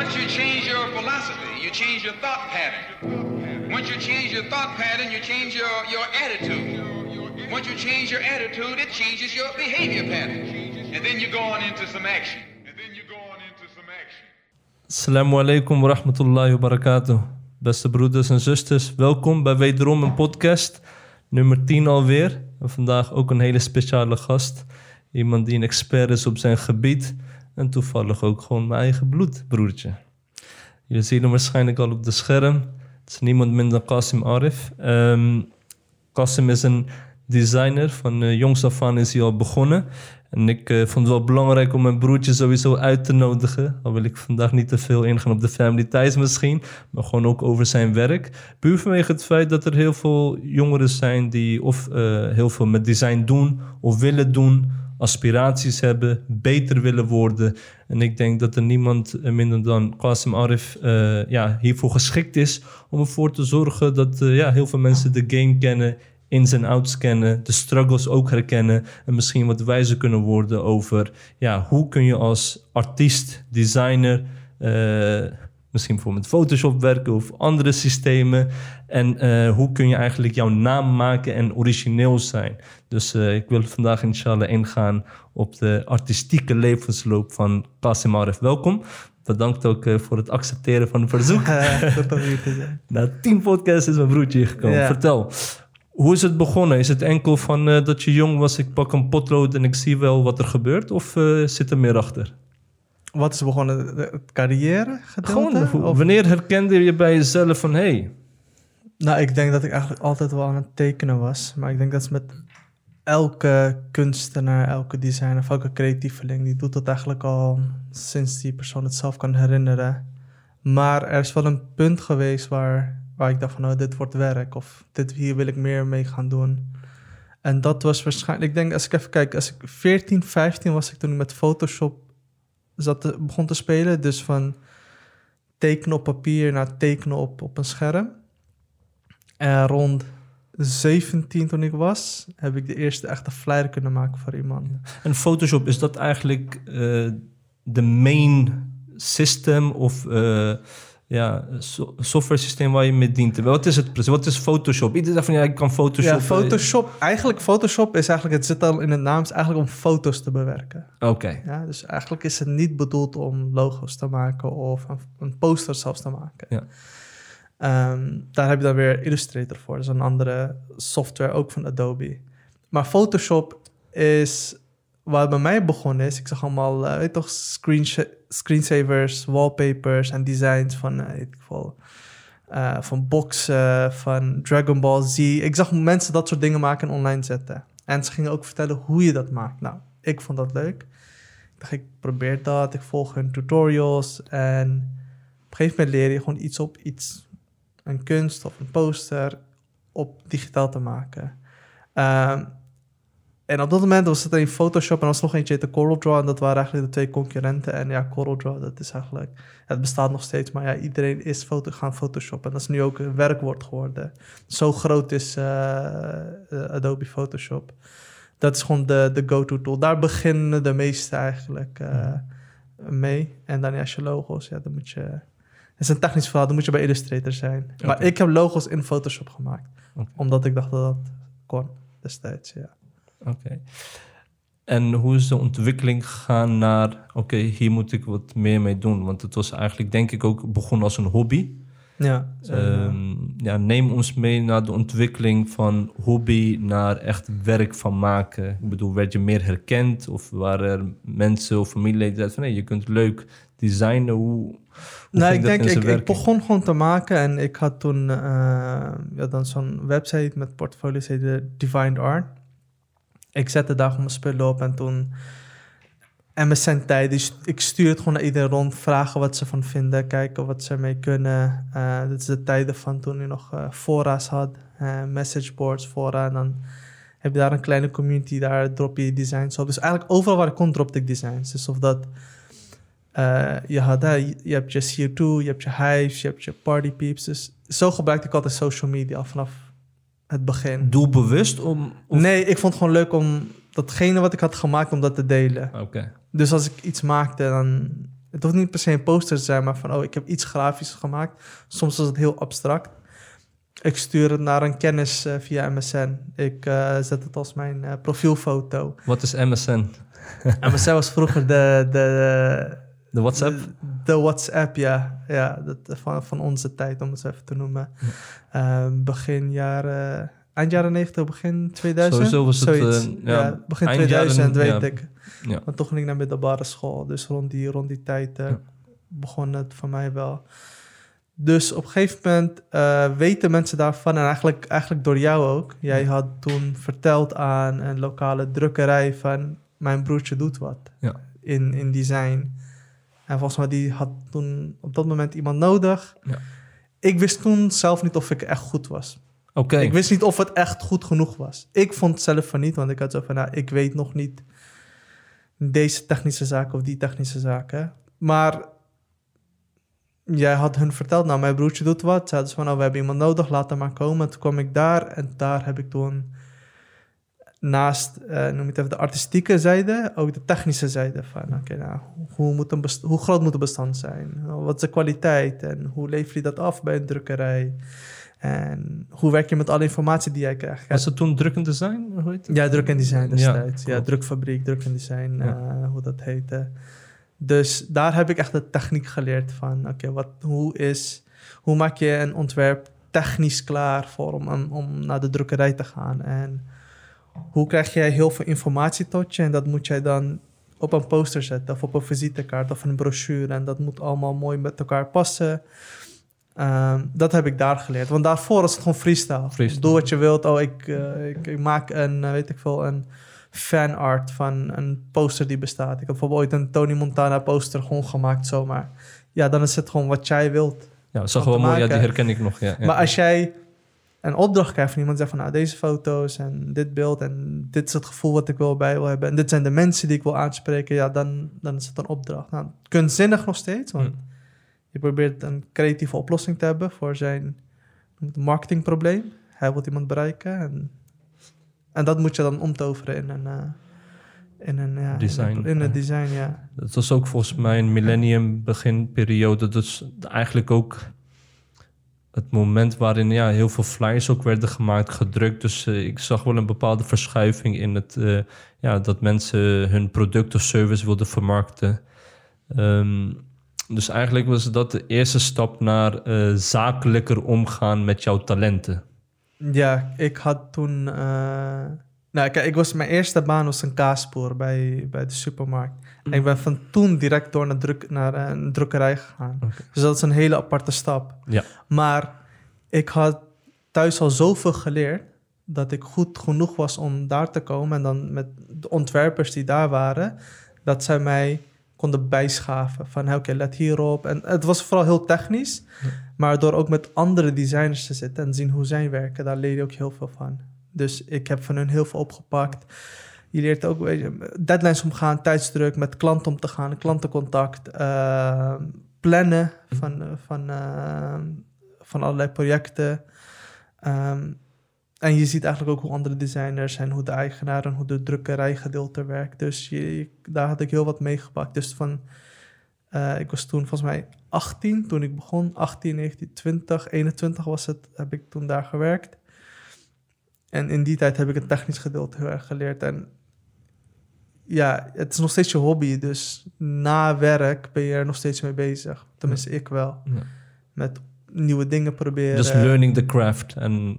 Once you change your philosophy, you change your thought pattern. Once you change your thought pattern, you change your, your attitude. Once you change your attitude, it changes your behavior pattern. And then you go on into some action. And then you go on into some action. Assalamu alaikum wa rahmatullahi wa barakatuh. Beste broeders en zusters, welkom bij wederom een podcast. Nummer 10 alweer. En vandaag ook een hele speciale gast. Iemand die een expert is op zijn gebied. En toevallig ook gewoon mijn eigen bloedbroertje. Jullie zien hem waarschijnlijk al op de scherm. Het is niemand minder Qasim Arif. Qasim is een designer. Van uh, jongs af aan is hij al begonnen. En ik eh, vond het wel belangrijk om mijn broertje sowieso uit te nodigen. Al wil ik vandaag niet te veel ingaan op de family ties misschien. Maar gewoon ook over zijn werk. Puur vanwege het feit dat er heel veel jongeren zijn die of eh, heel veel met design doen of willen doen. Aspiraties hebben, beter willen worden. En ik denk dat er niemand eh, minder dan Qasim Arif eh, ja, hiervoor geschikt is. Om ervoor te zorgen dat eh, ja, heel veel mensen de game kennen ins en outs kennen, de struggles ook herkennen en misschien wat wijzer kunnen worden over ja, hoe kun je als artiest, designer, misschien bijvoorbeeld met Photoshop werken of andere systemen en eh, hoe kun je eigenlijk jouw naam maken en origineel zijn. Dus eh, ik wil vandaag inshallah ingaan op de artistieke levensloop van Qasim Arif. Welkom. Bedankt ook eh, voor het accepteren van het verzoek. Na tien podcasts is mijn broertje hier gekomen. Ja. Vertel, hoe is het begonnen? Is het enkel van dat je jong was, ik pak een potlood en ik zie wel wat er gebeurt? Of zit er meer achter? Wat is begonnen? Het carrière Gewoon, gedeelte? Of- wanneer herkende je bij jezelf van... hey, Nou, ik denk dat ik eigenlijk altijd wel aan het tekenen was. Maar ik denk dat met elke kunstenaar, elke designer of elke creatieveling. Die doet dat eigenlijk al sinds die persoon het zelf kan herinneren. Maar er is wel een punt geweest waar, waar ik dacht van... Oh, dit wordt werk. Of dit, hier wil ik meer mee gaan doen. En dat was waarschijnlijk... Ik denk, als ik even kijk... Als ik 14, 15 was ik toen ik met Photoshop zat te- begon te spelen. Dus van tekenen op papier naar tekenen op, op een scherm. En rond 17 toen ik was, heb ik de eerste echte flyer kunnen maken voor iemand. en Photoshop, is dat eigenlijk eh, de main system of eh, ja, so- software systeem waar je mee dient? Wat is het precies? Wat is Photoshop? Iedereen zegt van ja, ik kan Photoshop. ja, eh, Photoshop, eigenlijk Photoshop is eigenlijk, het zit al in het naam, is eigenlijk om foto's te bewerken. Oké, Ja, dus eigenlijk is het niet bedoeld om logo's te maken of een, een poster zelfs te maken. Ja. Ehm, daar heb je dan weer Illustrator voor. Dat is een andere software, ook van Adobe. Maar Photoshop is waar bij mij begonnen is. Ik zag allemaal, eh, weet toch, screensavers, wallpapers en designs van, weet ik eh, van boxen, van Dragon Ball Z. Ik zag mensen dat soort dingen maken en online zetten. En ze gingen ook vertellen hoe je dat maakt. Nou, ik vond dat leuk. Ik dacht, ik probeer dat. Ik volg hun tutorials. En op een gegeven moment leer je gewoon iets op iets, een kunst of een poster, op digitaal te maken. Ehm, en op dat moment was het in Photoshop en er was nog eentje de CorelDRAW. En dat waren eigenlijk de twee concurrenten. En ja, CorelDRAW, dat is eigenlijk... Het bestaat nog steeds, maar ja, iedereen is foto, gaan Photoshop. En dat is nu ook een werkwoord geworden. Zo groot is eh, eh, Adobe Photoshop. Dat is gewoon de, de go-to tool. Daar beginnen de meeste eigenlijk eh, mee. En dan ja, als je logo's, ja, dan moet je... Het is een technisch verhaal, dan moet je bij Illustrator zijn. Maar ik heb logo's in Photoshop gemaakt. Omdat ik dacht dat dat kon destijds, ja. Oké. En hoe is de ontwikkeling gegaan naar, oké, hier moet ik wat meer mee doen? Want het was eigenlijk, denk ik, ook begonnen als een hobby. Ja. Ehm, ja, neem ons mee naar de ontwikkeling van hobby naar echt werk van maken. Ik bedoel, werd je meer herkend? Of waren er mensen of familieleden die zeiden van, nee, je kunt leuk designen? Hoe, hoe Nou, ik denk, ik, ik begon gewoon te maken en ik had toen eh, ja, dan zo'n website met portfolio's, heette Divine Art. Ik zette daar gewoon mijn spullen op en toen MSN tijd, dus ik stuur het gewoon naar iedereen rond, vragen wat ze van vinden, kijken wat ze ermee kunnen. Eh dit is de tijden van toen je nog fora's had, eh messageboards, fora, en dan heb je daar een kleine community, daar drop je designs op. Dus eigenlijk overal waar ik kon, dropte ik designs. Dus of dat eh, je had je hebt je CO2, je hebt je Hives, je hebt je Party Peeps. Dus zo gebruikte ik altijd social media vanaf het begin. Doelbewust om... of- Nee, ik vond het gewoon leuk om datgene wat ik had gemaakt, om dat te delen. Oké. Dus als ik iets maakte, dan Het hoeft niet per se een poster te zijn, maar van... oh, ik heb iets grafisch gemaakt. Soms is het heel abstract. Ik stuur het naar een kennis eh, via MSN. Ik eh, zet het als mijn profielfoto. Wat is MSN? MSN was vroeger de... de De WhatsApp? De, de WhatsApp, ja. ja dat, van, van onze tijd, om het zo even te noemen. Ehm, begin jaren... Eind jaren 90, begin 2000? Sowieso was het, Zoiets. eh, ja, ja, begin eind 2000, jaren- weet ik. Ja. Want toch ging ik naar middelbare school. Dus rond die, rond die tijd eh, begon het voor mij wel. Dus op een gegeven moment eh, weten mensen daarvan. En eigenlijk, eigenlijk door jou ook. Jij had toen verteld aan een lokale drukkerij van... Mijn broertje doet wat in, in design. En volgens mij die had toen op dat moment iemand nodig. Ja. Ik wist toen zelf niet of ik echt goed was. Oké. Ik wist niet of het echt goed genoeg was. Ik vond het zelf van niet, want ik had zo van, nou, ik weet nog niet deze technische zaken of die technische zaken. Maar jij had hun verteld, nou, mijn broertje doet wat. Zeiden ze van, nou, we hebben iemand nodig, laat hem maar komen. Toen kwam ik daar en daar heb ik toen naast, eh, noem het even, de artistieke zijde, ook de technische zijde van, oké, nou, hoe, moet een hoe groot moet een bestand zijn? Wat is de kwaliteit en hoe lever je dat af bij een drukkerij? En hoe werk je met alle informatie die jij krijgt? Was het toen druk en design? Hoe heet het? Ja, druk en design destijds. Ja, drukfabriek, druk en design, Ja. eh, hoe dat heette. Dus daar heb ik echt de techniek geleerd van, oké, wat, hoe is, hoe maak je een ontwerp technisch klaar voor om, om, om naar de drukkerij te gaan? En hoe krijg jij heel veel informatie tot je en dat moet jij dan op een poster zetten of op een visitekaart of een brochure en dat moet allemaal mooi met elkaar passen. Ehm, dat heb ik daar geleerd. Want daarvoor is het gewoon freestyle. Freestyle. Doe wat je wilt. Oh, ik, eh, ik, ik maak een, eh, weet ik veel, een fanart van een poster die bestaat. Ik heb bijvoorbeeld ooit een Tony Montana poster gewoon gemaakt zomaar. Ja, dan is het gewoon wat jij wilt. Ja, dat wel te mooi. Ja, die herken ik nog. Ja, ja. Maar als jij een opdracht krijgt van iemand, zegt van nou, deze foto's en dit beeld en dit is het gevoel wat ik wil bij wil hebben en dit zijn de mensen die ik wil aanspreken, ja, dan, dan is het een opdracht. Nou, kunstzinnig nog steeds, want Hm. je probeert een creatieve oplossing te hebben voor zijn het, marketingprobleem. Hij wil iemand bereiken en, en dat moet je dan omtoveren in een, eh, in een ja, Design, in, een design, ja. Dat was ook volgens mij een millennium beginperiode. Dus eigenlijk ook het moment waarin ja, heel veel flyers ook werden gemaakt, gedrukt. Dus eh, ik zag wel een bepaalde verschuiving in het eh, ja, dat mensen hun product of service wilden vermarkten. Ehm, dus eigenlijk was dat de eerste stap naar eh, zakelijker omgaan met jouw talenten. Ja, ik had toen. nou, kijk, ik was, mijn eerste baan was een kaasspoor bij, bij de supermarkt. En ik ben van toen direct door naar, druk, naar eh, een drukkerij gegaan. Dus dat is een hele aparte stap. Ja. Maar ik had thuis al zoveel geleerd dat ik goed genoeg was om daar te komen. En dan met de ontwerpers die daar waren, dat zij mij konden bijschaven. Van oké, let hierop. En het was vooral heel technisch. Maar door ook met andere designers te zitten en zien hoe zij werken, daar leer je ook heel veel van. Dus ik heb van hun heel veel opgepakt. Je leert ook je, deadlines omgaan, tijdsdruk, met klanten om te gaan, klantencontact, eh, plannen van, eh, van, eh, van allerlei projecten. Ehm, en je ziet eigenlijk ook hoe andere designers en hoe de eigenaar en hoe de drukkerijgedeelte werkt. Dus je, daar had ik heel wat meegepakt. Dus van, eh, ik was toen volgens mij 18 toen ik begon. 18, 19, 20, 21 was het, heb ik toen daar gewerkt. En in die tijd heb ik het technisch gedeelte heel erg geleerd. En ja, het is nog steeds je hobby. Dus na werk ben je er nog steeds mee bezig. Tenminste, ik wel. Ja. Met nieuwe dingen proberen. Dus learning the craft en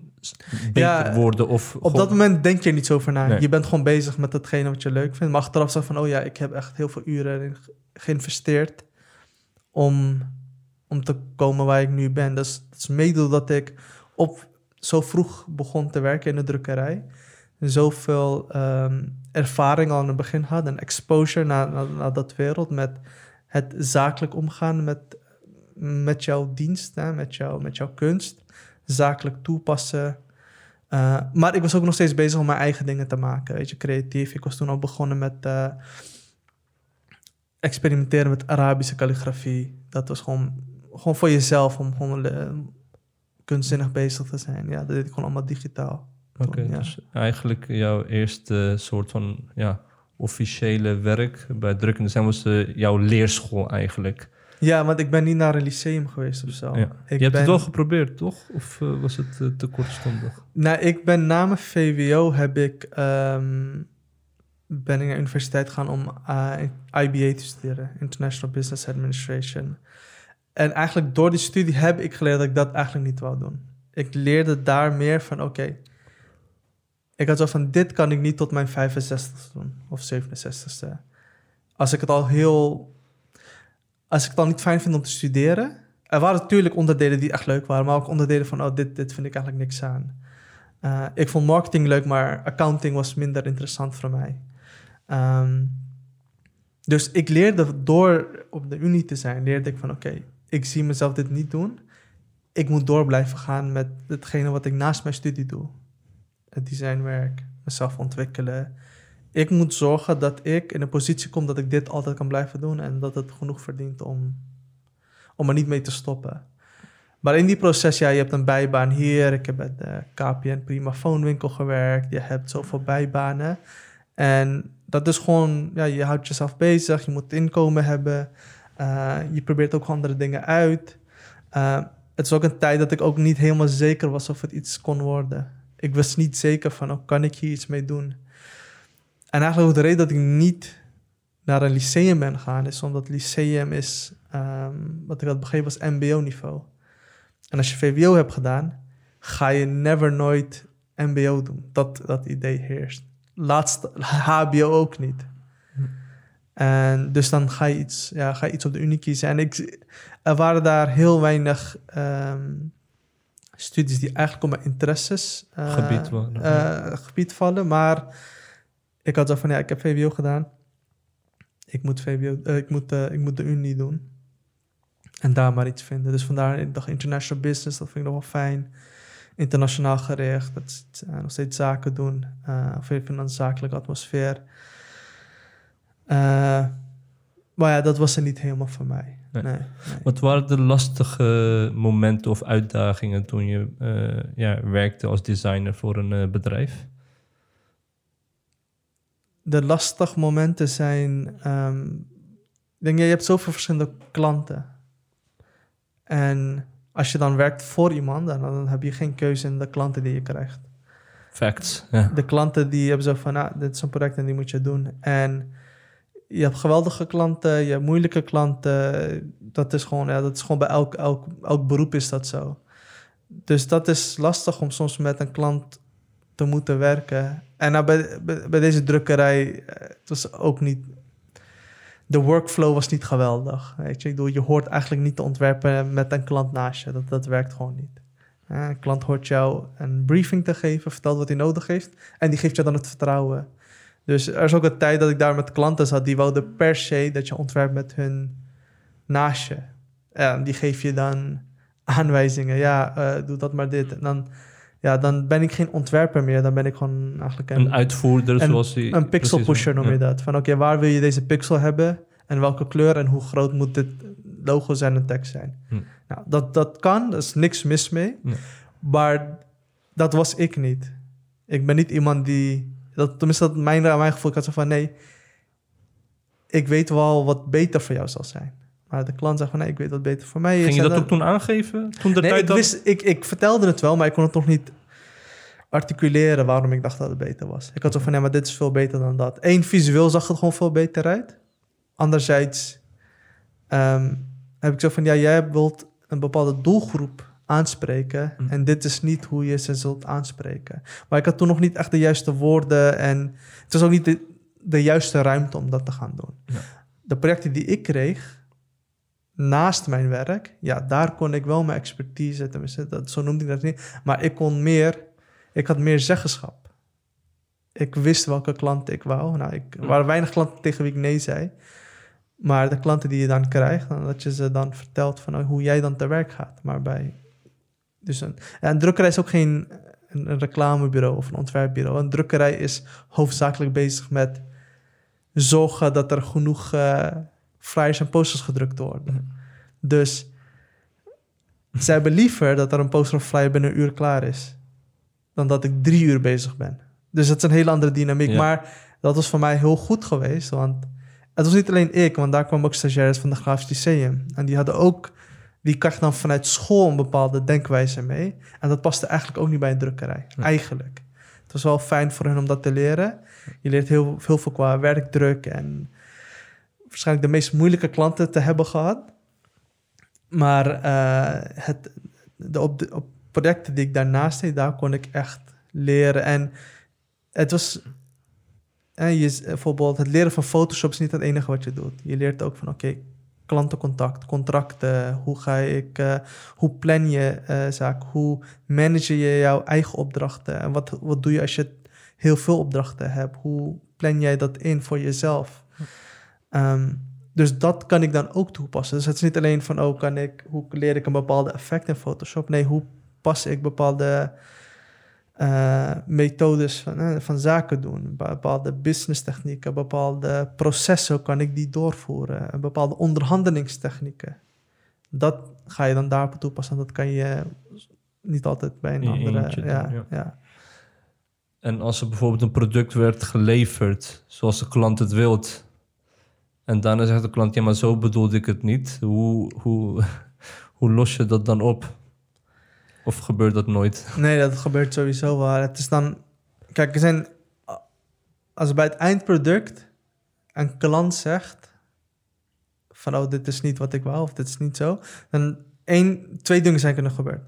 beter Ja, worden of... Op dat moment denk je niet zo over na. Nee. Je bent gewoon bezig met hetgene wat je leuk vindt. Maar achteraf zeg van, oh ja, ik heb echt heel veel uren ge- geïnvesteerd om, om te komen waar ik nu ben. Dus dat is mede dat ik op, zo vroeg begon te werken in de drukkerij. Zoveel ehm, ervaring al in het begin had en exposure naar, naar, naar dat wereld met het zakelijk omgaan met, met jouw dienst, hè, met, jouw, met jouw kunst. Zakelijk toepassen. Uh, maar ik was ook nog steeds bezig om mijn eigen dingen te maken, weet je, creatief. Ik was toen al begonnen met uh, experimenteren met Arabische calligrafie. Dat was gewoon, gewoon voor jezelf, om gewoon kunstzinnig bezig te zijn. Ja, dat deed ik gewoon allemaal digitaal. Oké, okay, ja. dus eigenlijk jouw eerste soort van ja, officiële werk bij drukkende zijn was eh, jouw leerschool eigenlijk. Ja, want ik ben niet naar een lyceum geweest of zo. Ja. Ik Je hebt ben, het wel geprobeerd, toch? Of eh, was het eh, te kortstondig? Nou, ik ben na mijn VWO heb ik, ehm, ben ik naar de universiteit gegaan om IBA te studeren. International Business Administration. En eigenlijk door die studie heb ik geleerd dat ik dat eigenlijk niet wou doen. Ik leerde daar meer van, oké, ik had zo van, dit kan ik niet tot mijn 65ste doen. Of 67ste. Als ik het al heel, als ik het al niet fijn vind om te studeren. Er waren natuurlijk onderdelen die echt leuk waren, maar ook onderdelen van, oh, dit, dit vind ik eigenlijk niks aan. Uh, ik vond marketing leuk, maar accounting was minder interessant voor mij. Um, dus ik leerde door op de unie te zijn, leerde ik van oké, ik zie mezelf dit niet doen. Ik moet door blijven gaan met hetgene wat ik naast mijn studie doe. Het designwerk, mezelf ontwikkelen. Ik moet zorgen dat ik in een positie kom dat ik dit altijd kan blijven doen en dat het genoeg verdient om, om er niet mee te stoppen. Maar in die proces, ja, je hebt een bijbaan hier. Ik heb bij de KPN Prima Phonewinkel gewerkt. Je hebt zoveel bijbanen. En dat is gewoon, ja, je houdt jezelf bezig. Je moet inkomen hebben. Uh, je probeert ook andere dingen uit. Uh, het is ook een tijd dat ik ook niet helemaal zeker was of het iets kon worden. Ik was niet zeker van, oh, kan ik hier iets mee doen? En eigenlijk de reden dat ik niet naar een lyceum ben gegaan, is omdat lyceum is, um, wat ik had begrepen, was mbo-niveau. En als je VWO hebt gedaan, ga je never nooit MBO doen. Dat, dat idee heerst. Laatste, HBO ook niet. En dus dan ga je iets, ja, ga je iets op de Unie kiezen. En ik, er waren daar heel weinig um, studies die eigenlijk op mijn interesses uh, gebied, uh, gebied vallen. Maar ik had zo van, ja, ik heb VWO gedaan. Ik moet, VWO, uh, ik moet, ik moet de Unie doen. En daar maar iets vinden. Dus vandaar, ik dacht international business, dat vind ik nog wel fijn. Internationaal gericht, dat is, nog steeds zaken doen. Of even een zakelijke atmosfeer. Maar ja, dat was er niet helemaal voor mij. Nee. Nee, nee. Wat waren de lastige momenten of uitdagingen toen je ja, werkte als designer voor een bedrijf? De lastige momenten zijn... Um, ik denk, je hebt zoveel verschillende klanten. En als je dan werkt voor iemand, dan, dan heb je geen keuze in de klanten die je krijgt. Facts. Ja. De klanten die hebben zo van, ah, dit is een project en die moet je doen. En je hebt geweldige klanten, je hebt moeilijke klanten. Dat is gewoon, ja, dat is gewoon bij elk, elk, elk beroep is dat zo. Dus dat is lastig om soms met een klant te moeten werken. En nou, bij, bij, deze drukkerij, het was ook niet de workflow was niet geweldig. Je, ik bedoel, je hoort eigenlijk niet te ontwerpen met een klant naast je. Dat, dat werkt gewoon niet. Een klant hoort jou een briefing te geven, vertelt wat hij nodig heeft en die geeft je dan het vertrouwen. Dus er is ook een tijd dat ik daar met klanten zat die wilden per se dat je ontwerpt met hun naast je. En die geef je dan aanwijzingen. Ja, uh, doe dat maar dit. En dan, ja, dan ben ik geen ontwerper meer. Dan ben ik gewoon eigenlijk een, een uitvoerder een, zoals die... Een pixel pusher noem je dat. Van oké, okay, waar wil je deze pixel hebben? En welke kleur en hoe groot moet dit logo zijn en tekst zijn? Hm. Nou, dat, dat kan, er is niks mis mee. Maar dat was ik niet. Ik ben niet iemand die... Dat, tenminste, dat mijn, mijn gevoel. Ik had zo van, nee... Ik weet wel wat beter voor jou zal zijn. Maar de klant zegt van, nee, ik weet wat beter voor mij is. Ging je dat ook toen aangeven? Toen de Nee, tijd ik, dat- wist, ik, ik vertelde het wel, maar ik kon het nog niet articuleren waarom ik dacht dat het beter was. Ik had zo van, ja, maar dit is veel beter dan dat. Eén, visueel zag het gewoon veel beter uit. Anderzijds ehm, heb ik zo van, ja, jij wilt een bepaalde doelgroep aanspreken Mm. en dit is niet hoe je ze zult aanspreken. Maar ik had toen nog niet echt de juiste woorden en het was ook niet de, de juiste ruimte om dat te gaan doen. Ja. De projecten die ik kreeg, naast mijn werk, ja, daar kon ik wel mijn expertise, tenminste, dat, zo noemde ik dat niet, maar ik kon meer, ik had meer zeggenschap. Ik wist welke klanten ik wou. Nou, ik, er waren weinig klanten tegen wie ik nee zei. Maar de klanten die je dan krijgt, dan dat je ze dan vertelt van oh, hoe jij dan te werk gaat. Maar bij. Dus een, drukkerij is ook geen een, reclamebureau of een ontwerpbureau. Een drukkerij is hoofdzakelijk bezig met zorgen dat er genoeg eh, flyers en posters gedrukt worden. Dus zij hebben liever dat er een poster of flyer binnen een uur klaar is, dan dat ik drie uur bezig ben. Dus dat is een hele andere dynamiek. Ja. Maar Dat was voor mij heel goed geweest, want het was niet alleen ik, want daar kwamen ook stagiaires van de Grafisch Lyceum. En die hadden ook, die kregen dan vanuit school een bepaalde denkwijze mee. En dat paste eigenlijk ook niet bij een drukkerij, Ja. eigenlijk. Het was wel fijn voor hen om dat te leren. Je leert heel, heel veel qua werkdruk en waarschijnlijk de meest moeilijke klanten te hebben gehad. Maar eh, het, de, op, de, op projecten die ik daarnaast deed, daar kon ik echt leren. En het was eh, je, bijvoorbeeld het leren van Photoshop is niet het enige wat je doet. Je leert ook van oké, klantencontact, contracten, hoe ga ik, eh, hoe plan je eh zaken, hoe manage je jouw eigen opdrachten en wat, wat doe je als je heel veel opdrachten hebt, hoe plan jij dat in voor jezelf. Ehm, dus dat kan ik dan ook toepassen. Dus het is niet alleen van, oh, kan ik, hoe leer ik een bepaalde effect in Photoshop? Nee, hoe pas ik bepaalde eh, methodes van, eh, van zaken doen? Bepaalde business technieken, bepaalde processen, kan ik die doorvoeren? Bepaalde onderhandelingstechnieken. Dat ga je dan daarop toepassen. Dat kan je niet altijd bij een In andere... eentje doen, ja, ja. ja. En als er bijvoorbeeld een product werd geleverd zoals de klant het wilt. En daarna zegt de klant, ja, maar zo bedoelde ik het niet. Hoe, hoe, hoe los je dat dan op? Of gebeurt dat nooit? Nee, dat gebeurt sowieso wel. Het is dan... Kijk, er zijn... Als bij het eindproduct een klant zegt... van, oh, dit is niet wat ik wou, of dit is niet zo... dan één, twee dingen zijn kunnen gebeuren.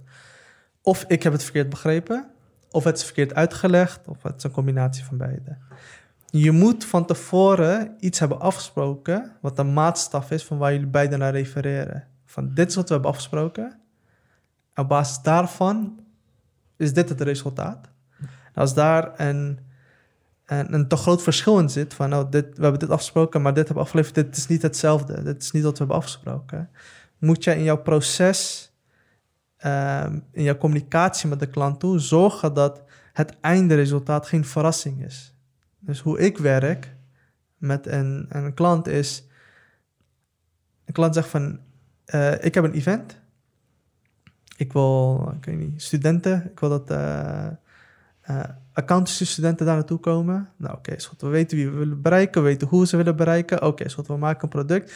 Of ik heb het verkeerd begrepen... of het is verkeerd uitgelegd... of het is een combinatie van beide. Je moet van tevoren iets hebben afgesproken... wat een maatstaf is van waar jullie beiden naar refereren. Van, dit is wat we hebben afgesproken... Op basis daarvan is dit het resultaat. Als daar een, een, een te groot verschil in zit, van nou, dit, we hebben dit afgesproken, maar dit hebben we afgeleverd, dit is niet hetzelfde, dit is niet wat we hebben afgesproken, moet jij in jouw proces, ehm, in jouw communicatie met de klant toe, zorgen dat het eindresultaat geen verrassing is. Dus hoe ik werk met een, een klant is, een klant zegt van, eh, ik heb een event, ik wil, ik weet niet, studenten, ik wil dat eh eh, accountancy-studenten daar naartoe komen. Nou, oké. We weten wie we willen bereiken, we weten hoe ze willen bereiken. Oké, goed. We maken een product.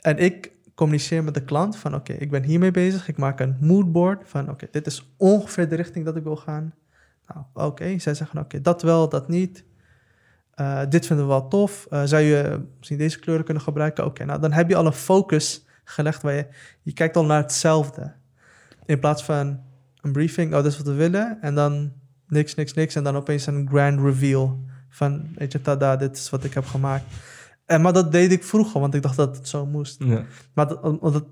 En ik communiceer met de klant van, oké, ik ben hiermee bezig. Ik maak een moodboard van, oké, dit is ongeveer de richting dat ik wil gaan. Nou, oké. Zij zeggen, oké, dat wel, dat niet. Eh, dit vinden we wel tof. Zou je misschien deze kleuren kunnen gebruiken? Oké, nou, dan heb je al een focus gelegd waar je, je kijkt al naar hetzelfde. In plaats van een briefing, oh, dit is wat we willen. En dan niks, niks, niks. En dan opeens een grand reveal van, weet je, tada, dit is wat ik heb gemaakt. En, maar dat deed ik vroeger, want ik dacht dat het zo moest. Ja. Maar dat, dat,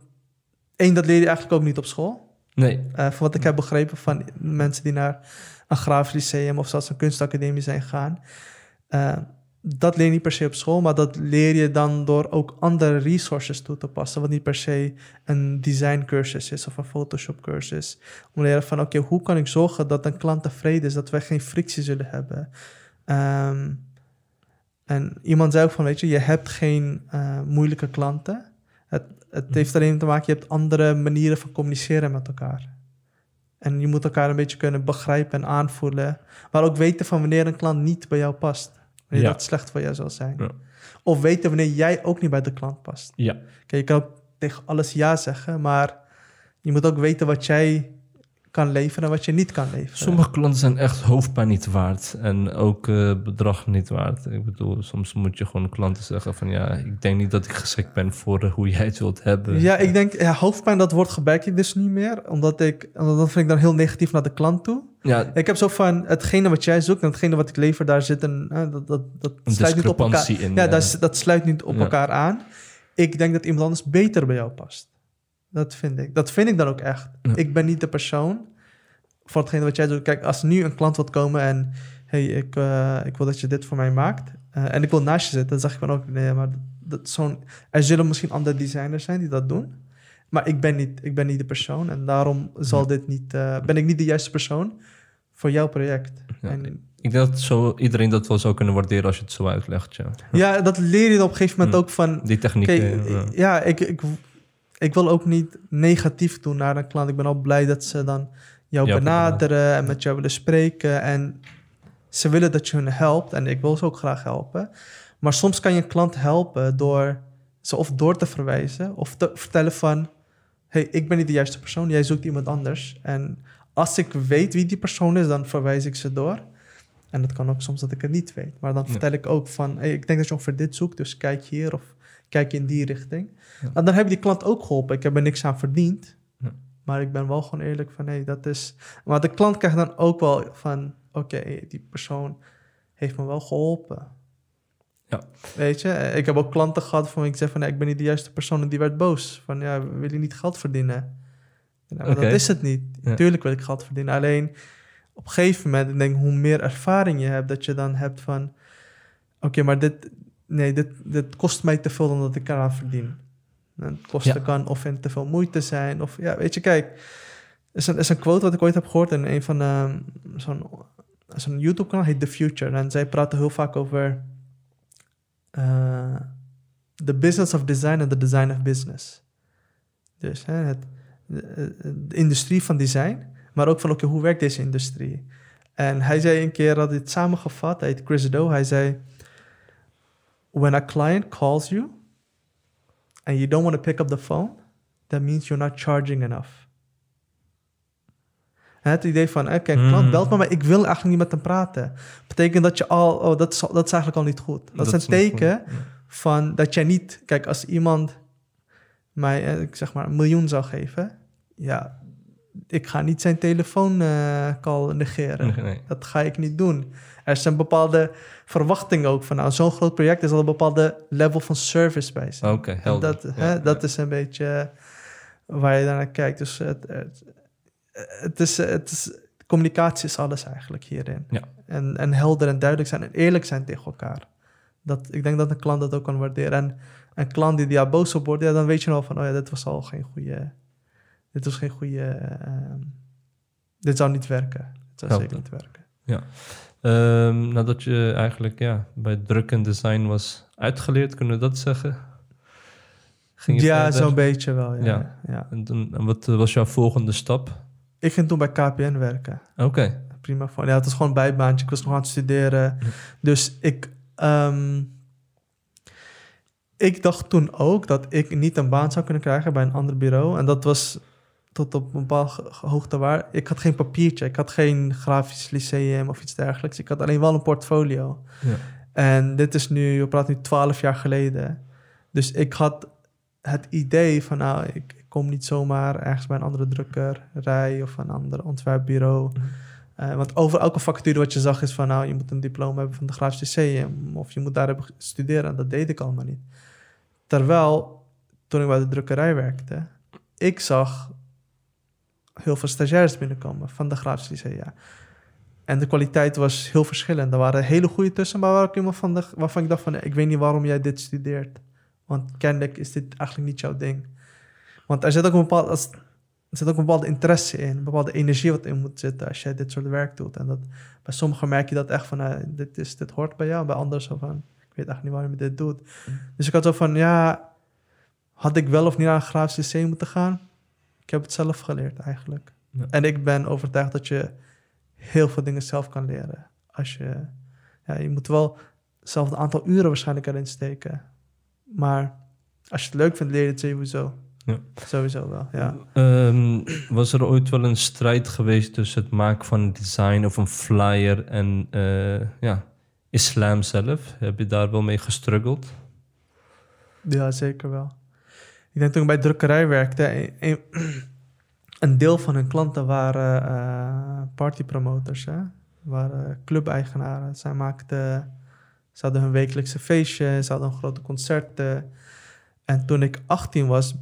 één, dat leer je eigenlijk ook niet op school. Nee. Eh, van wat ik heb begrepen van mensen die naar een grafisch lyceum of zelfs een kunstacademie zijn gegaan. Eh, dat leer je niet per se op school, maar dat leer je dan door ook andere resources toe te passen. Wat niet per se een designcursus is of een Photoshop cursus. Om te leren van oké, hoe kan ik zorgen dat een klant tevreden is, dat wij geen frictie zullen hebben. Ehm, en iemand zei ook van, weet je, je hebt geen eh, moeilijke klanten. Het, het heeft alleen te maken, je hebt andere manieren van communiceren met elkaar. En je moet elkaar een beetje kunnen begrijpen en aanvoelen. Maar ook weten van wanneer een klant niet bij jou past. Wanneer Ja. dat slecht voor jou zal zijn. Ja. Of weten wanneer jij ook niet bij de klant past. Ja. Kijk, je kan ook tegen alles ja zeggen, maar je moet ook weten wat jij kan leveren en wat je niet kan leveren. Sommige klanten zijn echt hoofdpijn niet waard. En ook eh, bedrag niet waard. Ik bedoel, soms moet je gewoon klanten zeggen van... ja, ik denk niet dat ik geschikt ben voor eh, hoe jij het wilt hebben. Ja, ik denk, ja, hoofdpijn, dat woord gebruik ik dus niet meer. Omdat ik, omdat dat vind ik dan heel negatief naar de klant toe. Ja, Ik heb zo van, hetgene wat jij zoekt en hetgene wat ik lever, daar zit een, eh, dat, dat, dat een sluit niet op elkaar. in. Ja, dat, dat sluit niet op Ja. elkaar aan. Ik denk dat iemand anders beter bij jou past. Dat vind ik. Dat vind ik dan ook echt. Ja. Ik ben niet de persoon voor hetgene wat jij doet. Kijk, als nu een klant wilt komen en... hey, ik, eh, ik wil dat je dit voor mij maakt. eh, en ik wil naast je zitten. Dan zeg ik van ook, nee, maar dat, zo'n... Er zullen misschien andere designers zijn die dat doen. Maar ik ben niet, ik ben niet de persoon. En daarom zal Ja. dit niet... eh, ben ik niet de juiste persoon voor jouw project. Ja. En, Ik denk dat zo, iedereen dat wel zou kunnen waarderen als je het zo uitlegt. Ja. ja, dat leer je op een gegeven moment Hm. ook van... Die techniek. Kijk, ja. ja, ik, ik, ik wil ook niet negatief doen naar een klant. Ik ben al blij dat ze dan jou Jou benaderen en met jou willen spreken. En ze willen dat je hun helpt en ik wil ze ook graag helpen. Maar soms kan je een klant helpen door ze of door te verwijzen of te vertellen van... hey, ik ben niet de juiste persoon, jij zoekt iemand anders. En als ik weet wie die persoon is, dan verwijs ik ze door. En dat kan ook soms dat ik het niet weet. Maar dan Ja. vertel ik ook van, hey, ik denk dat je ongeveer dit zoekt, dus kijk hier of kijk in die richting. Ja. En dan heb je die klant ook geholpen. Ik heb er niks aan verdiend. Ja. Maar ik ben wel gewoon eerlijk van, hey, dat is... Maar de klant krijgt dan ook wel van, oké, die persoon heeft me wel geholpen. Ja. Weet je, ik heb ook klanten gehad van ik zeg van, nee, ik ben niet de juiste persoon en die werd boos. Van, ja, wil je niet geld verdienen? Oké. Dat is het niet. Ja. Tuurlijk wil ik geld verdienen. Alleen op een gegeven moment, ik denk hoe meer ervaring je hebt, dat je dan hebt van, oké, maar dit, nee, dit, dit kost mij te veel dan dat ik eraan verdien. En het kosten Ja. kan of in te veel moeite zijn. Of ja, weet je, kijk, er is een, is een quote wat ik ooit heb gehoord in een van de, zo'n, zo'n YouTube-kanaal, heet The Future. En zij praten heel vaak over eh, the business of design en the design of business. Dus hè, het, de, de industrie van design, maar ook van oké, hoe werkt deze industrie? En hij zei een keer, had dit samengevat, hij heet Chris Do, hij zei, when a client calls you and you don't want to pick up the phone, that means you're not charging enough. En Het idee van, oké, een klant Mm. belt me, maar ik wil eigenlijk niet met hem praten. Betekent dat je al, oh, dat is, dat is eigenlijk al niet goed. Dat, is een teken goed. Ja. van dat jij niet, kijk, als iemand mij, eh, ik zeg maar, een miljoen zou geven, ja, ik ga niet zijn telefooncall negeren. Nee, nee. Dat ga ik niet doen. Er is een bepaalde verwachting ook van, nou, zo'n groot project is al een bepaalde level van service bij zijn. Oké, helder. dat, Ja, hè, ja. dat is een beetje waar je naar kijkt. Dus het, het, het, is, het is, communicatie is alles eigenlijk hierin. Ja. En, en helder en duidelijk zijn en eerlijk zijn tegen elkaar. Dat, ik denk dat een klant dat ook kan waarderen. En een klant die daar boos op wordt, ja, dan weet je al van, oh ja, dit was al geen goede, dit was geen goede, ehm, dit zou niet werken. Het zou Helder. zeker niet werken. Ehm, nadat je eigenlijk ja, bij druk en design was uitgeleerd, kunnen we dat zeggen? Ging je Ja, zo'n beetje wel, ja. Ja. ja. En, toen- en wat eh, was jouw volgende stap? Ik ging toen bij KPN werken. Oké, prima voor. Ja, het was gewoon een bijbaantje. Ik was nog aan het studeren. Dus ik... ehm, ik dacht toen ook dat ik niet een baan zou kunnen krijgen bij een ander bureau. En dat was tot op een bepaalde hoogte waar. Ik had geen papiertje. Ik had geen grafisch lyceum of iets dergelijks. Ik had alleen wel een portfolio. Ja. En dit is nu, we praten nu twaalf jaar geleden. Dus ik had het idee van, nou, ik, kom niet zomaar ergens bij een andere drukkerij of een ander ontwerpbureau. Eh, want over elke vacature wat je zag is van, nou, je moet een diploma hebben van de Grafisch Lyceum of je moet daar hebben studeren. En dat deed ik allemaal niet. Terwijl, toen ik bij de drukkerij werkte, ik zag heel veel stagiaires binnenkomen van de Grafisch Lyceum. En de kwaliteit was heel verschillend. Er waren hele goede tussen, maar waren ook iemand van de, waarvan ik dacht van... ik weet niet waarom jij dit studeert. Want kennelijk is dit eigenlijk niet jouw ding. Want er zit ook een bepaalde, als- er zit ook een bepaalde interesse in. Een bepaalde energie wat in moet zitten als jij dit soort werk doet. En dat, bij sommigen merk je dat echt van... eh, dit, is, dit hoort bij jou. Bij anderen zo van... ik weet echt niet waarom je dit doet. Dus ik had zo van... ja, had ik wel of niet naar een grafisch moeten gaan? Ik heb het zelf geleerd eigenlijk. Ja. En ik ben overtuigd dat je heel veel dingen zelf kan leren. Als je, ja, je moet wel zelf een aantal uren waarschijnlijk erin steken. Maar als je het leuk vindt, leer je het sowieso. Ja. Sowieso wel, ja. Ehm, was er ooit wel een strijd geweest tussen het maken van een design of een flyer en eh, ja, islam zelf? Heb je daar wel mee gestruggeld? Ja, zeker wel. Ik denk toen ik bij drukkerij werkte, een, deel van hun klanten waren eh partypromoters, hè? waren clubeigenaren. Zij maakten, ze hadden hun wekelijkse feestje, ze hadden grote concerten. En toen ik 18 was,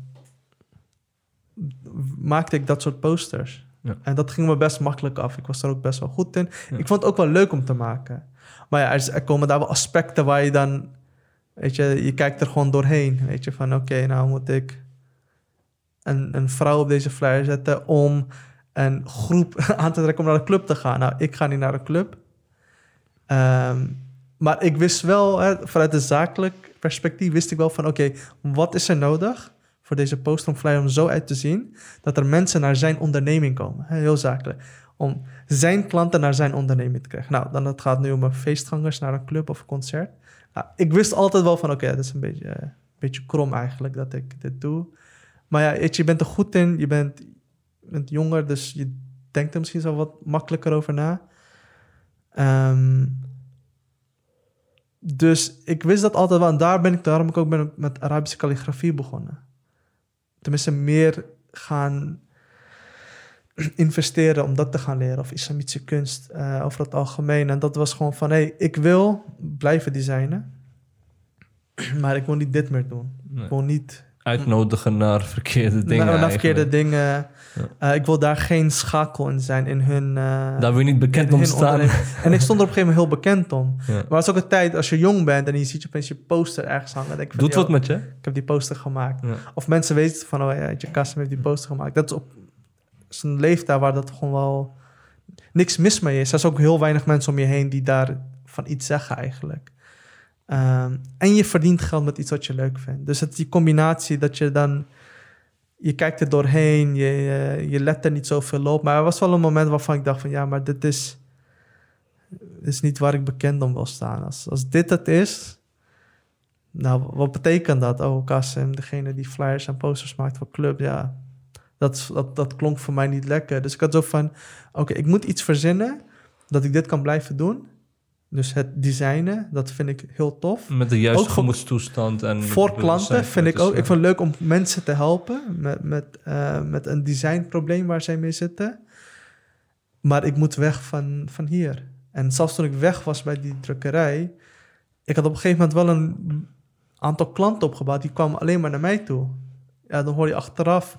maakte ik dat soort posters. Ja. En dat ging me best makkelijk af. Ik was er ook best wel goed in. Ja. Ik vond het ook wel leuk om te maken. Maar ja, er, er komen daar wel aspecten waar je dan Weet je, je kijkt er gewoon doorheen. Weet je, van oké, nou moet ik een, een vrouw op deze flyer zetten om een groep aan te trekken om naar de club te gaan. Nou, ik ga niet naar de club. Ehm, maar ik wist wel, hè, vanuit een zakelijk perspectief, wist ik wel van oké, wat is er nodig voor deze poster om flyer om zo uit te zien dat er mensen naar zijn onderneming komen. Heel zakelijk. Om zijn klanten naar zijn onderneming te krijgen. Nou, dan het gaat nu om een feestgangers naar een club of een concert. Nou, ik wist altijd wel van, oké, dat is een beetje, eh, beetje krom eigenlijk dat ik dit doe. Maar ja, je, bent er goed in, je bent, je bent jonger, dus je denkt er misschien zo wat makkelijker over na. Ehm, dus ik wist dat altijd wel. En daar ben ik, daarom ook ben met Arabische kalligrafie begonnen. Tenminste, meer gaan investeren om dat te gaan leren. Of islamitische kunst eh, over het algemeen. En dat was gewoon van, hé, hey, ik wil blijven designen. Maar ik wil niet dit meer doen. Nee. Ik wil niet Uitnodigen naar verkeerde dingen naar, naar verkeerde dingen. Eh, ik wil daar geen schakel in zijn in hun... eh, Daar wil je niet bekend om staan. En ik stond er op een gegeven moment heel bekend om. Ja. Maar het is ook een tijd als je jong bent en je ziet je opeens je poster ergens hangen. Denk van, Doet wat met je? Ik heb die poster gemaakt. Ja. Of mensen weten van, oh ja, je Kasim heeft die poster gemaakt. Dat is op zijn leeftijd waar dat gewoon wel niks mis mee is. Er zijn ook heel weinig mensen om je heen die daar van iets zeggen eigenlijk. Ehm, en je verdient geld met iets wat je leuk vindt. Dus het is die combinatie dat je dan... Je kijkt er doorheen, je, je, let er niet zoveel op. Maar er was wel een moment waarvan ik dacht van... Ja, maar dit is, is niet waar ik bekend om wil staan. Als, als dit het is... Nou, wat betekent dat? Oh, Kasim, degene die flyers en posters maakt voor club, ja. Dat, dat, dat klonk voor mij niet lekker. Dus ik had zo van, oké, ik moet iets verzinnen dat ik dit kan blijven doen. Dus het designen, dat vind ik heel tof. Met de juiste gemoedstoestand. En Voor klanten vind ik dus, ook. ja. Ik vind het leuk om mensen te helpen met, met, eh, met een designprobleem waar zij mee zitten. Maar ik moet weg van, van hier. En zelfs toen ik weg was bij die drukkerij, ik had op een gegeven moment wel een aantal klanten opgebouwd. Die kwamen alleen maar naar mij toe. Ja, dan hoor je achteraf.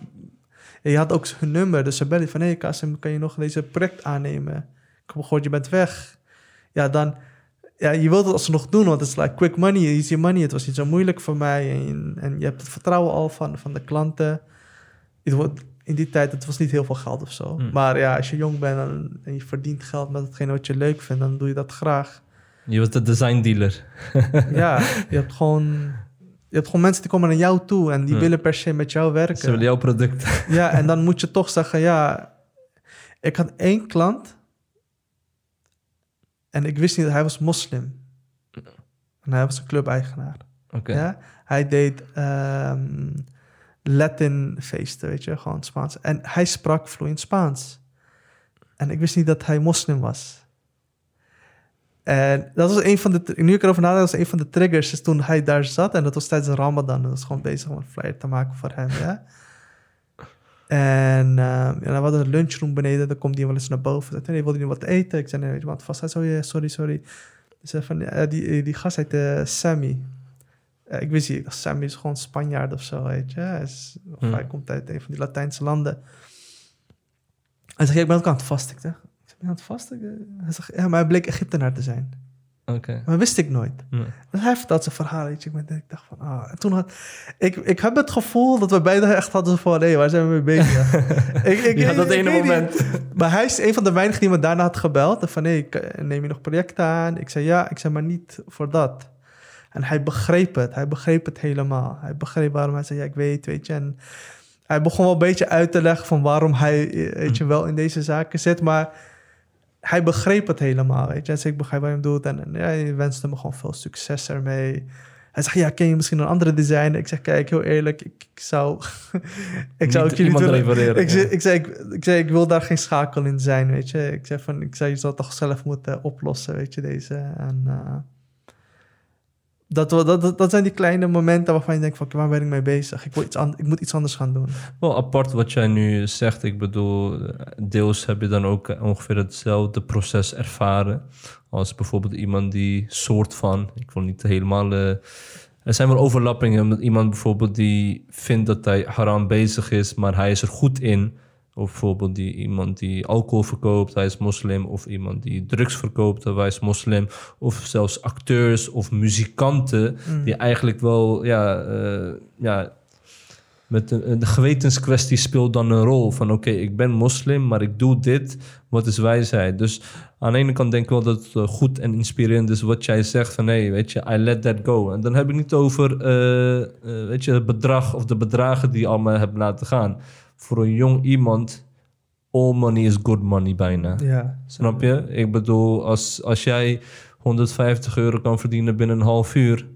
En je had ook hun nummer, dus ze bellen van... hé hey, Kasim, kan je nog deze project aannemen? Ik heb gehoord, je bent weg. Ja, dan... Ja, je wilt het alsnog doen, want het is like quick money, easy money. Het was niet zo moeilijk voor mij. En, en je hebt het vertrouwen al van, van de klanten. Het wordt, in die tijd, het was niet heel veel geld of zo. Hmm. Maar ja, als je jong bent en, en je verdient geld met hetgene wat je leuk vindt... dan doe je dat graag. Je bent de design dealer. ja, je hebt gewoon... Je hebt gewoon mensen die komen naar jou toe en die Ja. willen per se met jou werken. Ze willen jouw product. Ja, en dan moet je toch zeggen, ja, ik had één klant en ik wist niet dat hij was moslim. En hij was een clubeigenaar. Oké. Ja? Hij deed ehm, Latin feesten, weet je, gewoon Spaans. En hij sprak vloeiend Spaans. En ik wist niet dat hij moslim was. En dat was een van de, nu ik erover nadenk, was een van de triggers is toen hij daar zat. En dat was tijdens de Ramadan. Dat was gewoon bezig om een flyer te maken voor hem, ja. En uh, ja, we hadden een lunchroom beneden, dan komt hij wel eens naar boven. Hij zei, nee, wil je wat eten? Ik zei, nee, weet je wat, vast. Hij zei, oh, ja, sorry, sorry. Zei van, ja, die, die gast heet eh, Sammy. Eh, ik wist niet, Sammy is gewoon Spanjaard of zo, weet je. Hij, is, of Hmm. hij komt uit een van die Latijnse landen. Hij ja, ik ben ook aan het vasten. Ik zeg, aan het vasten? Hij zegt, ja, maar hij bleek Egyptenaar te zijn. Oké. Maar wist ik nooit. Nee. Dus hij vertelt zijn verhaal, weet je. Ik, dacht van, ah. En toen had... Ik, ik heb het gevoel dat we beiden echt hadden van... Hé, waar zijn we mee bezig? ik, ik, dat ik ene niet. moment. Maar hij is een van de weinigen die me daarna had gebeld. En van, hé, k- neem je nog projecten aan? Ik zei, ja. Ik zei, maar niet voor dat. En hij begreep het. Hij begreep het helemaal. Hij begreep waarom hij zei, ja, ik weet, weet je. En hij begon wel een beetje uit te leggen van waarom hij, eh, weet je, wel in deze zaken zit. Maar hij begreep het helemaal, weet je. Hij zei, ik begrijp wat je hem doet. En, en ja, hij wenste me gewoon veel succes ermee. Hij zegt, ja, ken je misschien een andere designer? Ik zeg, kijk, heel eerlijk, ik, ik zou... ik zou Niet ook jullie willen... Ik, ja. ik, zei, ik, ik zei, ik wil daar geen schakel in zijn, weet je. Ik zei van, ik zei, je zal het toch zelf moeten oplossen, weet je, deze. En uh, dat, dat, dat, zijn die kleine momenten waarvan je denkt van, waar ben ik mee bezig? Ik, wil iets ik moet iets anders gaan doen. Wel apart wat jij nu zegt. Ik bedoel, deels heb je dan ook ongeveer hetzelfde proces ervaren. Als bijvoorbeeld iemand die soort van, ik wil niet helemaal. eh, er zijn wel overlappingen met iemand bijvoorbeeld die vindt dat hij haram bezig is, maar hij is er goed in. Of bijvoorbeeld die, iemand die alcohol verkoopt, hij is moslim. Of iemand die drugs verkoopt, hij is moslim. Of zelfs acteurs of muzikanten die eigenlijk wel ja, eh, ja, met een, een gewetenskwestie speelt dan een rol. Van oké, ik ben moslim, maar ik doe dit. Wat is wijsheid? Dus aan de ene kant denk ik wel dat het eh, goed en inspirerend is wat jij zegt. Van hé, weet je, I let that go. En dan heb ik niet over eh, weet je, het bedrag of de bedragen die je allemaal hebt laten gaan. Voor een jong iemand, all money is good money bijna. Ja, Snap je? Ik bedoel, als, als jij 150 euro kan verdienen binnen een half uur,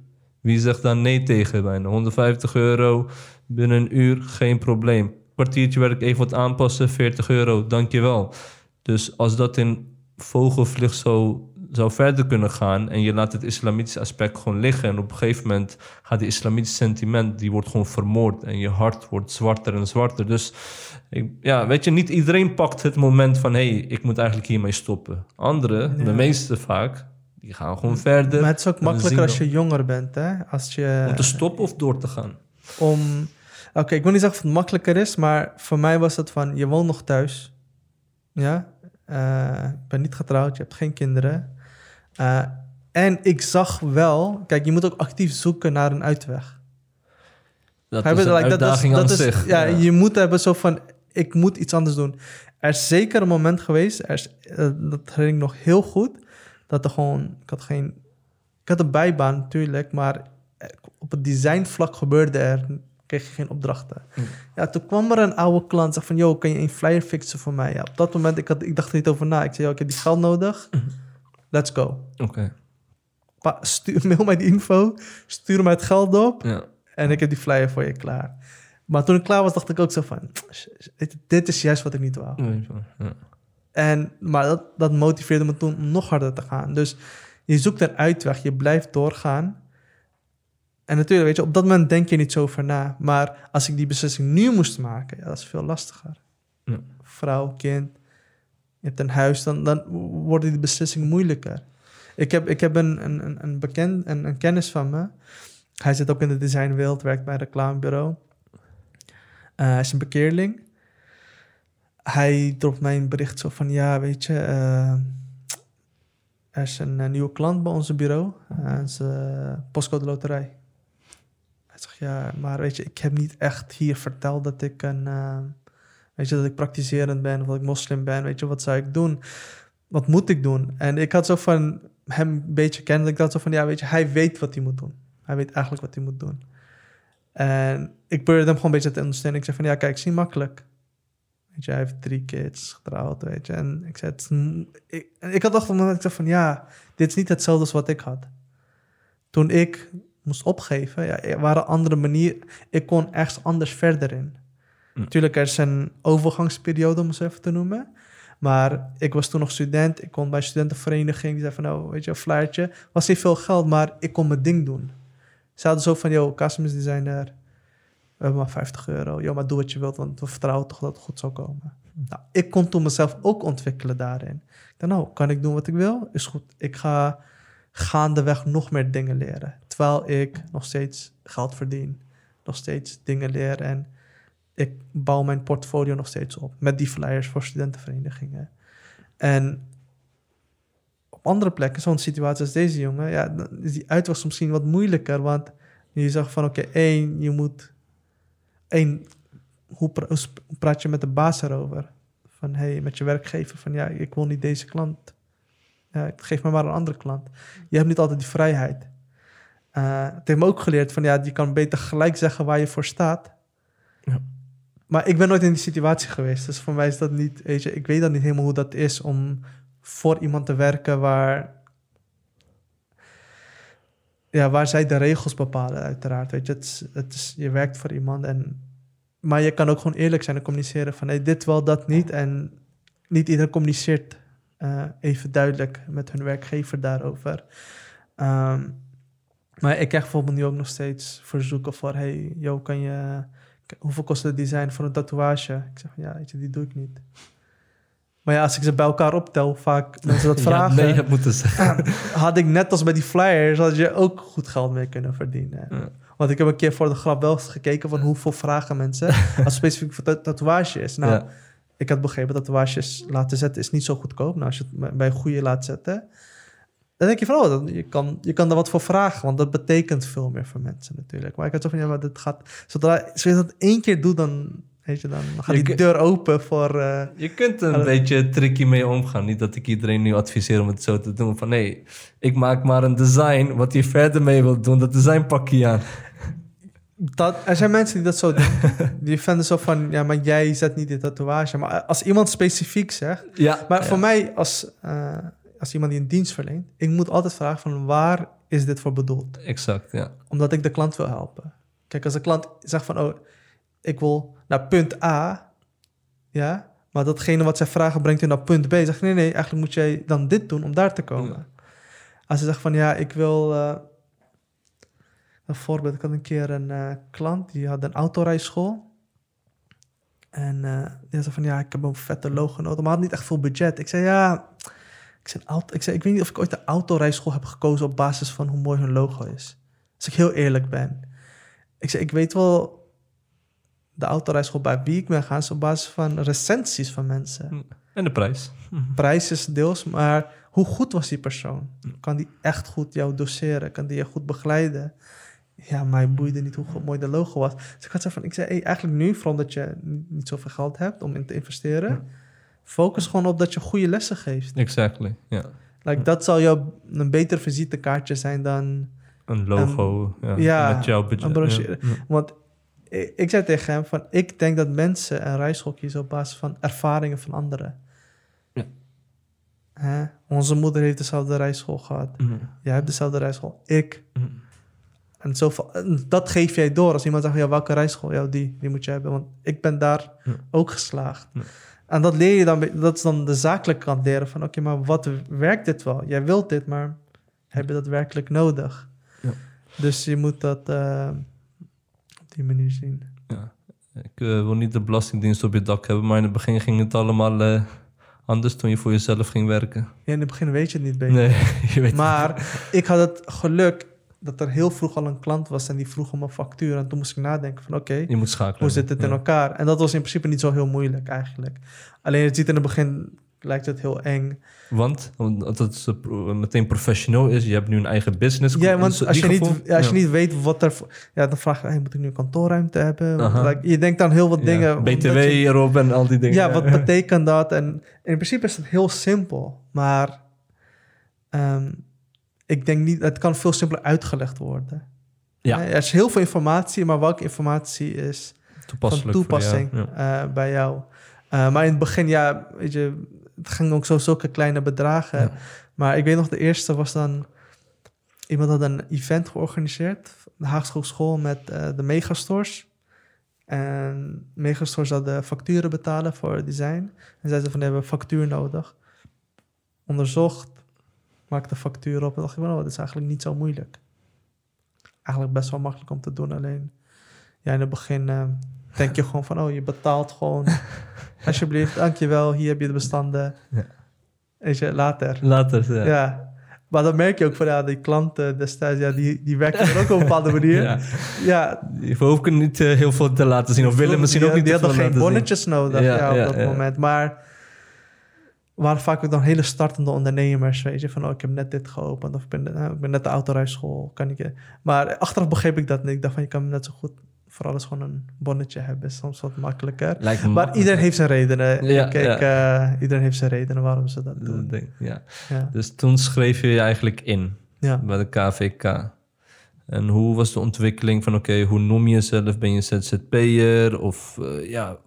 wie zegt dan nee tegen bijna? 150 euro binnen een uur, geen probleem. Kwartiertje werk even wat aanpassen, 40 euro, dankjewel. Dus als dat in vogelvlucht zo zou verder kunnen gaan en je laat het islamitische aspect gewoon liggen en op een gegeven moment gaat die islamitische sentiment, die wordt gewoon vermoord en je hart wordt zwarter en zwarter. Dus ik, ja, weet je, niet iedereen pakt het moment van hé, hey, ik moet eigenlijk hiermee stoppen. Anderen, de meeste vaak, die gaan gewoon verder. Maar het is ook makkelijker als je jonger bent, hè? Als je, Om te stoppen of door te gaan? om... Oké, ik wil niet zeggen of het makkelijker is, maar voor mij was het van, je woont nog thuis. Ja? Eh, ik ben niet getrouwd, je hebt geen kinderen. Eh, en ik zag wel... Kijk, je moet ook actief zoeken naar een uitweg. Dat is een weet, like, dat is- uitdaging dat is- zich. Ja, je moet hebben zo van, ik moet iets anders doen. Er is zeker een moment geweest, er is, eh, dat herinner ik nog heel goed, dat er gewoon, ik had geen, ik had een bijbaan natuurlijk, maar eh, op het designvlak gebeurde er, kreeg je geen opdrachten. Hm. Ja, toen kwam er een oude klant, zei van, yo, kan je een flyer fixen voor mij? Ja, op dat moment, ik, had, ik dacht er niet over na. Ik zei, yo, ik heb die geld nodig, Hm. Let's go. Oké, stuur, mail mij die info, stuur mij het geld op. ja. En ik heb die flyer voor je klaar. Maar toen ik klaar was, dacht ik ook zo van... "Shit, Dit is juist wat ik niet wou. Ja. En, maar dat, dat motiveerde me toen om nog harder te gaan. Dus je zoekt een uitweg. Je blijft doorgaan. En natuurlijk, weet je, op dat moment denk je niet zo over na. Maar als ik die beslissing nu moest maken, ja, dat is veel lastiger. Ja. Vrouw, kind, je hebt een huis, dan, dan worden die beslissingen moeilijker. Ik heb, ik heb een, een, een, bekend, een, een kennis van me. Hij zit ook in de designwereld, werkt bij een reclamebureau. Eh, hij is een bekeerling. Hij dropt mij een bericht zo van... Ja, weet je... eh, er is een, eh, nieuwe klant bij ons bureau. Uh, is Postcode Loterij. Hij zegt, ja, maar weet je... Ik heb niet echt hier verteld dat ik een... weet je, dat ik praktiserend ben of dat ik moslim ben. Weet je, wat zou ik doen? Wat moet ik doen? En ik had zo van hem een beetje kennen. Ik dacht zo van, ja, weet je, hij weet wat hij moet doen. Hij weet eigenlijk wat hij moet doen. En ik probeerde hem gewoon een beetje te ondersteunen. Ik zei van, ja, kijk, zie makkelijk. Weet je, hij heeft drie kids, getrouwd, weet je. En ik zei, het is ik, ik had toch van, ik zei van, ja, dit is niet hetzelfde als wat ik had. Toen ik moest opgeven, ja, er waren andere manieren. Ik kon ergens anders verder in. Hm. Natuurlijk, er is een overgangsperiode, om het even te noemen. Maar ik was toen nog student. Ik kon bij een studentenvereniging. Die zei van, nou, weet je, een flyertje. Was niet veel geld, maar ik kon mijn ding doen. Ze hadden zo van, yo, customs designer. We hebben maar 50 euro. Yo, maar doe wat je wilt, want we vertrouwen toch dat het goed zou komen. Nou, ik kon toen mezelf ook ontwikkelen daarin. Ik dacht, nou, kan ik doen wat ik wil? Is goed. Ik ga gaandeweg nog meer dingen leren. Terwijl ik nog steeds geld verdien. Nog steeds dingen leer. En ik bouw mijn portfolio nog steeds op. Met die flyers voor studentenverenigingen. En op andere plekken, zo'n situatie als deze jongen, ja, is die uitwas misschien wat moeilijker. Want je zegt van, oké, één, je moet... één, hoe, praat je met de baas erover? Van, hey, met je werkgever, van ja, ik wil niet deze klant. Geef me maar een andere klant. Je hebt niet altijd die vrijheid. Eh, het heeft me ook geleerd van, ja, je kan beter gelijk zeggen waar je voor staat. Ja. Maar ik ben nooit in die situatie geweest. Dus voor mij is dat niet, ik weet dan niet helemaal hoe dat is om voor iemand te werken waar, ja, waar zij de regels bepalen, uiteraard. Weet je, het het is, je werkt voor iemand en, maar je kan ook gewoon eerlijk zijn en communiceren van, hey, dit wel, dat niet. En niet iedereen communiceert eh, even duidelijk met hun werkgever daarover. Ehm, maar ik krijg bijvoorbeeld nu ook nog steeds verzoeken voor, hey, yo, kan je, hoeveel kost het design voor een tatoeage? Ik zeg, ja, weet je, die doe ik niet. Maar ja, als ik ze bij elkaar optel, vaak mensen dat Ja, vragen, nee, heb moeten zeggen. had ik net als bij die flyers, had je ook goed geld mee kunnen verdienen. Ja. Want ik heb een keer voor de grap wel eens gekeken van hoeveel vragen mensen, als specifiek voor ta- tatoeage is. Nou, Ja. ik had begrepen dat tatoeages laten zetten is niet zo goedkoop. Nou, als je het bij een goede laat zetten. Dan denk je van, oh, dan, je, kan, je kan er wat voor vragen, want dat betekent veel meer voor mensen natuurlijk. Maar ik had zo van, ja, maar dit gaat... Zodra je dat één keer doet, dan, weet je, dan gaat Je die kun- deur open voor... eh, Je kunt er een beetje tricky mee omgaan. Niet dat ik iedereen nu adviseer om het zo te doen. Van nee, ik maak maar een design. Wat je verder mee wilt doen, dat design pak je aan. Dat, er zijn mensen die dat zo doen. die vinden zo van, ja, maar jij zet niet die tatoeage. Maar als iemand specifiek zegt... Ja, Maar ja. voor mij, als, eh, als iemand die een dienst verleent... ik moet altijd vragen van, waar is dit voor bedoeld? Exact, ja. Omdat ik de klant wil helpen. Kijk, als de klant zegt van, oh, ik wil naar punt A... ja, maar datgene wat zij vragen brengt u naar punt B... zeg ik, nee, nee, eigenlijk moet jij dan dit doen om daar te komen. Als ze zegt van, ja, ik wil... eh, een voorbeeld, ik had een keer een eh, klant... die had een autorijschool... En eh, die zei van, ja, ik heb een vette logo nodig. Maar had niet echt veel budget. Ik zei, ja... Ik zei, auto, ik, zei, ik weet niet of ik ooit de autorijschool heb gekozen... op basis van hoe mooi hun logo is. Als ik heel eerlijk ben. Ik zei, ik weet wel... de autorijschool bij wie ik ben gaan... is op basis van recensies van mensen. En de prijs. Prijs is deels, maar hoe goed was die persoon? Kan die echt goed jou doseren? Kan die je goed begeleiden? Ja, mij boeide niet hoe mooi de logo was. Dus ik had zo van, ik zei, hey, eigenlijk nu, vooral dat je niet niet zoveel geld hebt om in te investeren, focus gewoon op dat je goede lessen geeft. Exactly, ja. Like, dat zal jou een beter visitekaartje zijn dan... Een logo, ja, ja, met jouw budget. een brochure. ja. Want ik, ik zei tegen hem van, ik denk dat mensen een rijschool kiezen op basis van ervaringen van anderen. Ja. Hè? Onze moeder heeft dezelfde rijschool gehad. Mhm. Jij hebt dezelfde rijschool. Ik. Mhm. En, zoveel, en dat geef jij door. Als iemand zegt, ja, welke rijschool? Ja, die, die moet je hebben. Want ik ben daar ook geslaagd. En dat leer je dan, dat is dan de zakelijke kant leren. Van, oké, maar wat werkt dit wel? Jij wilt dit, maar heb je dat werkelijk nodig? Ja. Dus je moet dat eh, op die manier zien. Ja. Ik eh, wil niet de belastingdienst op je dak hebben, maar in het begin ging het allemaal eh, anders toen je voor jezelf ging werken. Ja, in het begin weet je het niet beter. Nee, je weet Maar ik had het geluk dat er heel vroeg al een klant was en die vroeg om een factuur. En toen moest ik nadenken van oké, hoe zit het in Ja. elkaar? En dat was in principe niet zo heel moeilijk eigenlijk. Alleen het ziet in het begin, lijkt het heel eng. Want omdat het meteen professioneel is, je hebt nu een eigen business. Ja, want als je, niet, gevoel? als je Ja. niet weet wat er... Ja, dan vraag je, hey, moet ik nu een kantoorruimte hebben? Like, je denkt aan heel wat Ja, dingen. BTW je- erop en al die dingen. Ja, wat betekent dat? En in principe is het heel simpel, maar ehm, ik denk niet, het kan veel simpeler uitgelegd worden. Ja. Er is heel veel informatie, maar welke informatie is van toepassing jou. Ja. eh, bij jou? Eh, maar in het begin, ja, weet je, het ging ook zo zulke kleine bedragen. Ja. Maar ik weet nog, de eerste was dan, iemand had een event georganiseerd, de Haagse Hogeschool met eh, de megastores. En megastores hadden facturen betalen voor design. En zeiden van, we hebben factuur nodig. Onderzocht, maakte de factuur op. En dacht ik, van, oh, dat is eigenlijk niet zo moeilijk. Eigenlijk best wel makkelijk om te doen, alleen... Ja, in het begin eh, denk je gewoon van, oh, je betaalt gewoon. Alsjeblieft, dankjewel, hier heb je de bestanden. Ja. Weet je, later. Later, ja. Ja. Maar dan merk je ook van, ja, die klanten destijds, ja, die, die werken er ook op een bepaalde manier. Ja. Ja, We hoeven niet eh, heel veel te laten zien. Of willen misschien ook niet Die hadden geen zien. bonnetjes nodig Ja, ja, op dat moment. Maar waren vaak ook dan hele startende ondernemers, weet je. Van, oh, ik heb net dit geopend. Of ik ben, eh, ik ben net de autorijschool. Kan ik, je- maar achteraf begreep ik dat niet. Ik dacht van, je kan net zo goed voor alles gewoon een bonnetje hebben. Is soms wat makkelijker. Lijkt Maar iedereen heeft zijn redenen. Ja, Kijk, eh, iedereen heeft zijn redenen waarom ze dat doen. denk ja. Ja. Dus toen schreef je je eigenlijk in ja. bij de KVK. En hoe was de ontwikkeling van, oké, hoe noem je jezelf? Ben je ZZP'er? Of eh, ja,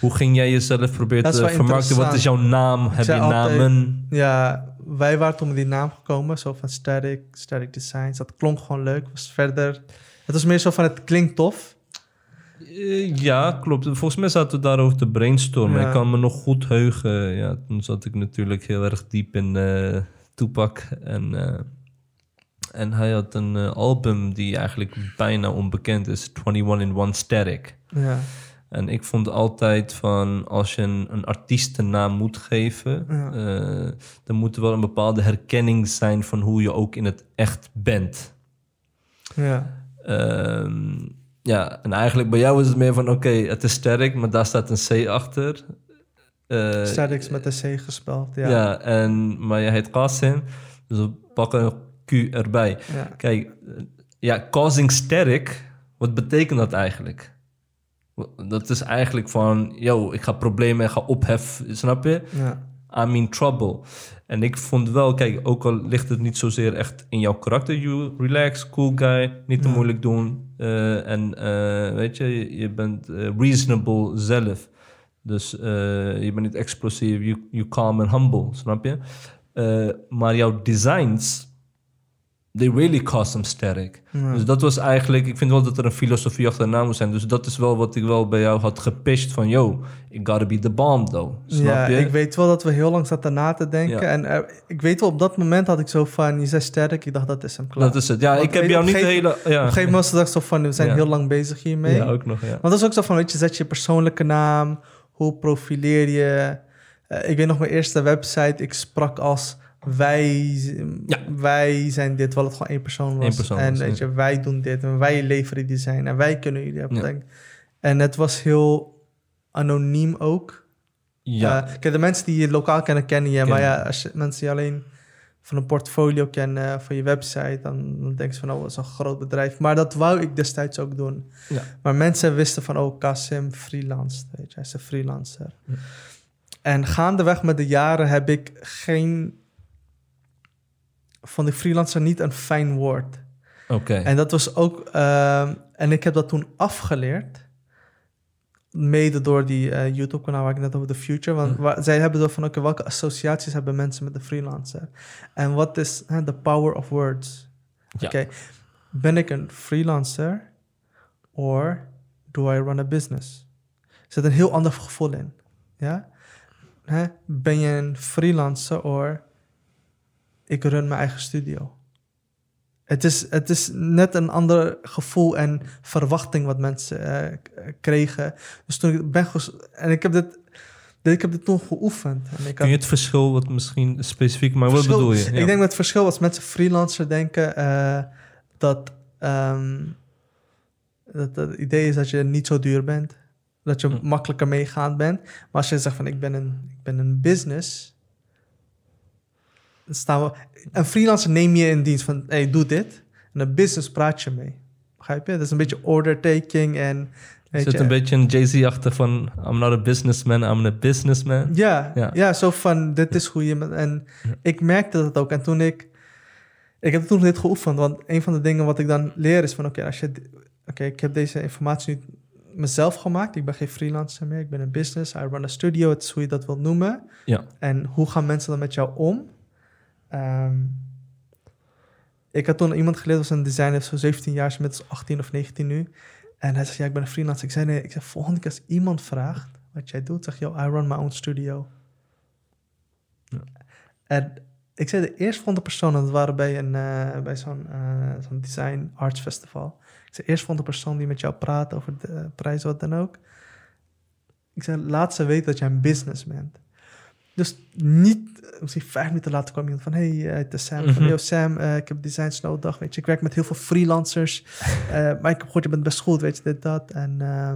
hoe ging jij jezelf proberen is te vermarkten? Wat is jouw naam? Heb je altijd- namen? Ja, wij waren toen met die naam gekomen, zo van Static, Static Designs. Dat klonk gewoon leuk. Was verder, het was meer zo van het klinkt tof. Eh, ja, klopt. Volgens mij zaten we daarover te brainstormen. Ja. Ik kan me nog goed heugen. Ja, toen zat ik natuurlijk heel erg diep in eh Tupac. En, eh, en hij had een eh, album die eigenlijk bijna onbekend is. 21 in One Static. Ja, En ik vond altijd van als je een, een artiestennaam moet geven, Ja. eh, dan moet er wel een bepaalde herkenning zijn van hoe je ook in het echt bent. ja, Ehm, ja, en eigenlijk bij jou is het meer van oké, het is sterk, maar daar staat een C achter. Eh, Statics met de C gespeld. Ja, ja. en, maar je heet Qasim. Dus we pakken een Q erbij. Ja. Kijk, ja, causing sterk, wat betekent dat eigenlijk? Dat is eigenlijk van, yo, ik ga problemen, ik ga opheffen, snap je? Ja. I'm in trouble. En ik vond wel, kijk, ook al ligt het niet zozeer echt in jouw karakter, you relax, cool guy, niet te Ja. moeilijk doen. eh, en eh, weet je, je, bent eh, reasonable zelf. Dus je bent niet explosief, you, you calm and humble, snap je? Maar jouw designs, they really cause some sterk. Ja. Dus dat was eigenlijk, ik vind wel dat er een filosofie achterna moet zijn. Dus dat is wel wat ik wel bij jou had gepitcht van, yo, ik gotta be the bomb though. Snap ja, je? ik weet wel dat we heel lang zaten na te denken. Ja. En er- ik weet wel, op dat moment had ik zo van, je zei sterk, ik dacht dat is hem klaar. Dat is het. Ja, Want ik heb jou niet op de hele... Op Ja, een gegeven moment dacht ik zo van, we zijn heel lang bezig hiermee. ja ook nog, ja. Want dat is ook zo van, weet je, zet je persoonlijke naam, hoe profileer je. Eh, ik weet nog mijn eerste website, ik sprak als wij, Ja. wij zijn dit, wel het gewoon één persoon was. Eén persoon en was, weet ja. je, wij doen dit en wij leveren die design en wij kunnen jullie hebben. Ja. En het was heel anoniem ook. Ja, Eh, kijk, de mensen die je lokaal kennen, kennen je. Maar ja, als je mensen die alleen van een portfolio kennen, van je website, dan, dan denk je van, oh, dat is een groot bedrijf. Maar dat wou ik destijds ook doen. Ja. Maar mensen wisten van, oh, Kasim freelance, weet je, hij is een freelancer. En gaandeweg met de jaren heb ik geen, van die freelancer niet een fijn woord. oké. En dat was ook, ehm, en ik heb dat toen afgeleerd. Mede door die eh, YouTube-kanaal waar ik net over The Future. Want Hm. waar, zij hebben zo van, oké, welke associaties hebben mensen met de freelancer? En wat is the power of words? Ja. Oké, ben ik een freelancer? Or do I run a business? Er zit een heel ander gevoel in. Ja? Hè? Ben je een freelancer? Or ik run mijn eigen studio? Het is, het is net een ander gevoel en verwachting wat mensen eh, k- kregen. Dus toen ik ben en ik heb dit, ik heb dit toen geoefend. En ik Kun je het verschil wat misschien specifiek... Maar wat bedoel je? Ja. Ik denk dat het verschil als mensen freelancer denken eh, dat, ehm, dat het idee is dat je niet zo duur bent. Dat je Hm. makkelijker meegaand bent. Maar als je zegt van ik ben een, ik ben een business. Staan we, een freelancer neem je in dienst van hey, doe dit. En een business praat je mee. Begrijp je? Dat is een beetje order taking en... Er zit je, een beetje een Jay-Z achter van... I'm not a businessman, I'm a businessman. Ja, Ja. ja. zo van, dit is hoe je... En Ja. ik merkte dat ook. En toen ik... Ik heb toen dit geoefend, want een van de dingen wat ik dan leer is van... Oké, als je... Oké, ik heb deze informatie nu mezelf gemaakt. Ik ben geen freelancer meer, ik ben een business. I run a studio, het is hoe je dat wilt noemen. Ja. En hoe gaan mensen dan met jou om? Ehm, ik had toen iemand geleerd, was een designer, zo 17 jaar, inmiddels 18 of 19 nu. En hij zei, ja, ik ben een freelancer. Ik zei, nee, ik zei, volgende keer als iemand vraagt wat jij doet, zeg je, I run my own studio. Ja. En ik zei, de eerstvolgende persoon, dat waren bij, een, eh, bij zo'n eh, zo'n design arts festival. Ik zei, eerstvolgende persoon die met jou praat over de eh, prijs, wat dan ook. Ik zei, laat ze weten dat jij een business bent. Dus niet, eh, misschien vijf minuten later kwam iemand van... hey, eh, het is Sam. Van, Mhm. Yo, Sam, eh, ik heb designs nodig, weet je. Ik werk met heel veel freelancers. Maar ik heb gehoord, je bent best goed, weet je, dit, dat. En ehm,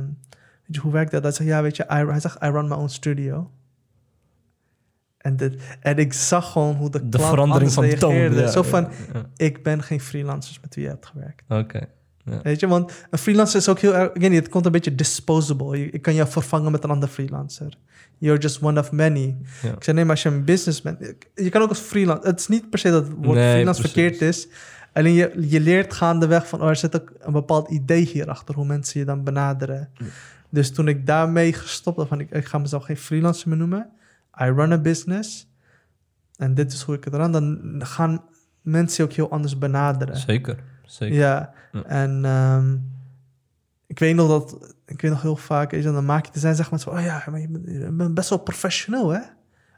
weet je, hoe werkt dat? Hij zegt, ja, weet je, I, hij zegt, I run my own studio. En, dit, en ik zag gewoon hoe de, De verandering van toon. reageerde. ja, Zo ja, van, ja. ik ben geen freelancers met wie je hebt gewerkt. Oké. Weet je, want een freelancer is ook heel erg... Ik weet niet, het komt een beetje disposable. Je, ik kan jou vervangen met een ander freelancer. You're just one of many. Ja. Ik zei, nee, maar als je een business bent... Je kan ook als freelancer... Het is niet per se dat het woord Nee, freelance precies. verkeerd is. Alleen je, je leert gaandeweg van... Oh, er zit ook een bepaald idee hierachter... hoe mensen je dan benaderen. Ja. Dus toen ik daarmee gestopt had... van ik, ik ga mezelf geen freelancer meer noemen. I run a business. En dit is hoe ik het run. Dan gaan mensen je ook heel anders benaderen. Zeker. Zeker. Ja, Ja. en ehm, ik weet nog dat, ik weet nog heel vaak, je, dan maak je te zijn, zeg maar, zo, oh ja, maar je bent, best wel professioneel, hè?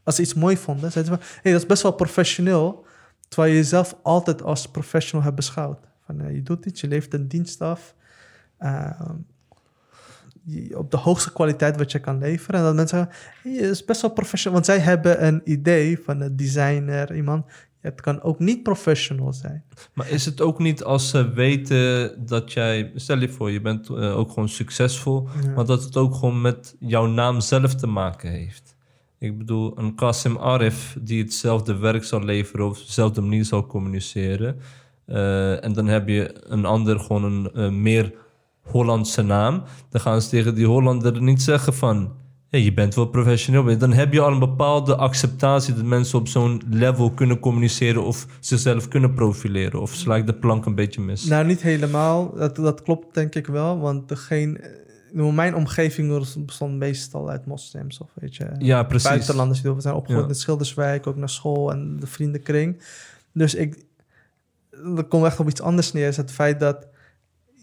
Als ze iets mooi vonden, zeiden ze hey, dat is best wel professioneel, terwijl je jezelf altijd als professional hebt beschouwd. Van, eh, je doet iets, je levert een dienst af, ehm, je- op de hoogste kwaliteit wat je kan leveren. En dat mensen zeggen, hey, is best wel professioneel, want zij hebben een idee van een designer, iemand, het kan ook niet professional zijn. Maar is het ook niet als ze weten dat jij... Stel je voor, je bent eh, ook gewoon succesvol... Ja. maar dat het ook gewoon met jouw naam zelf te maken heeft. Ik bedoel, een Qasim Arif die hetzelfde werk zal leveren of dezelfde manier zal communiceren. Eh, en dan heb je een ander, gewoon een eh, meer Hollandse naam. Dan gaan ze tegen die Hollander niet zeggen van... Hey, je bent wel professioneel. Dan heb je al een bepaalde acceptatie dat mensen op zo'n level kunnen communiceren of zichzelf kunnen profileren. Of sla ik de plank een beetje mis? Nou, niet helemaal. Dat, dat klopt denk ik wel. Want degene, mijn omgeving bestond meestal uit moslims. Of weet je, ja, precies. buitenlanders die zijn opgegroeid Ja. in Schilderswijk, ook naar school en de vriendenkring. Dus ik, er komt echt op iets anders neer. Is het feit dat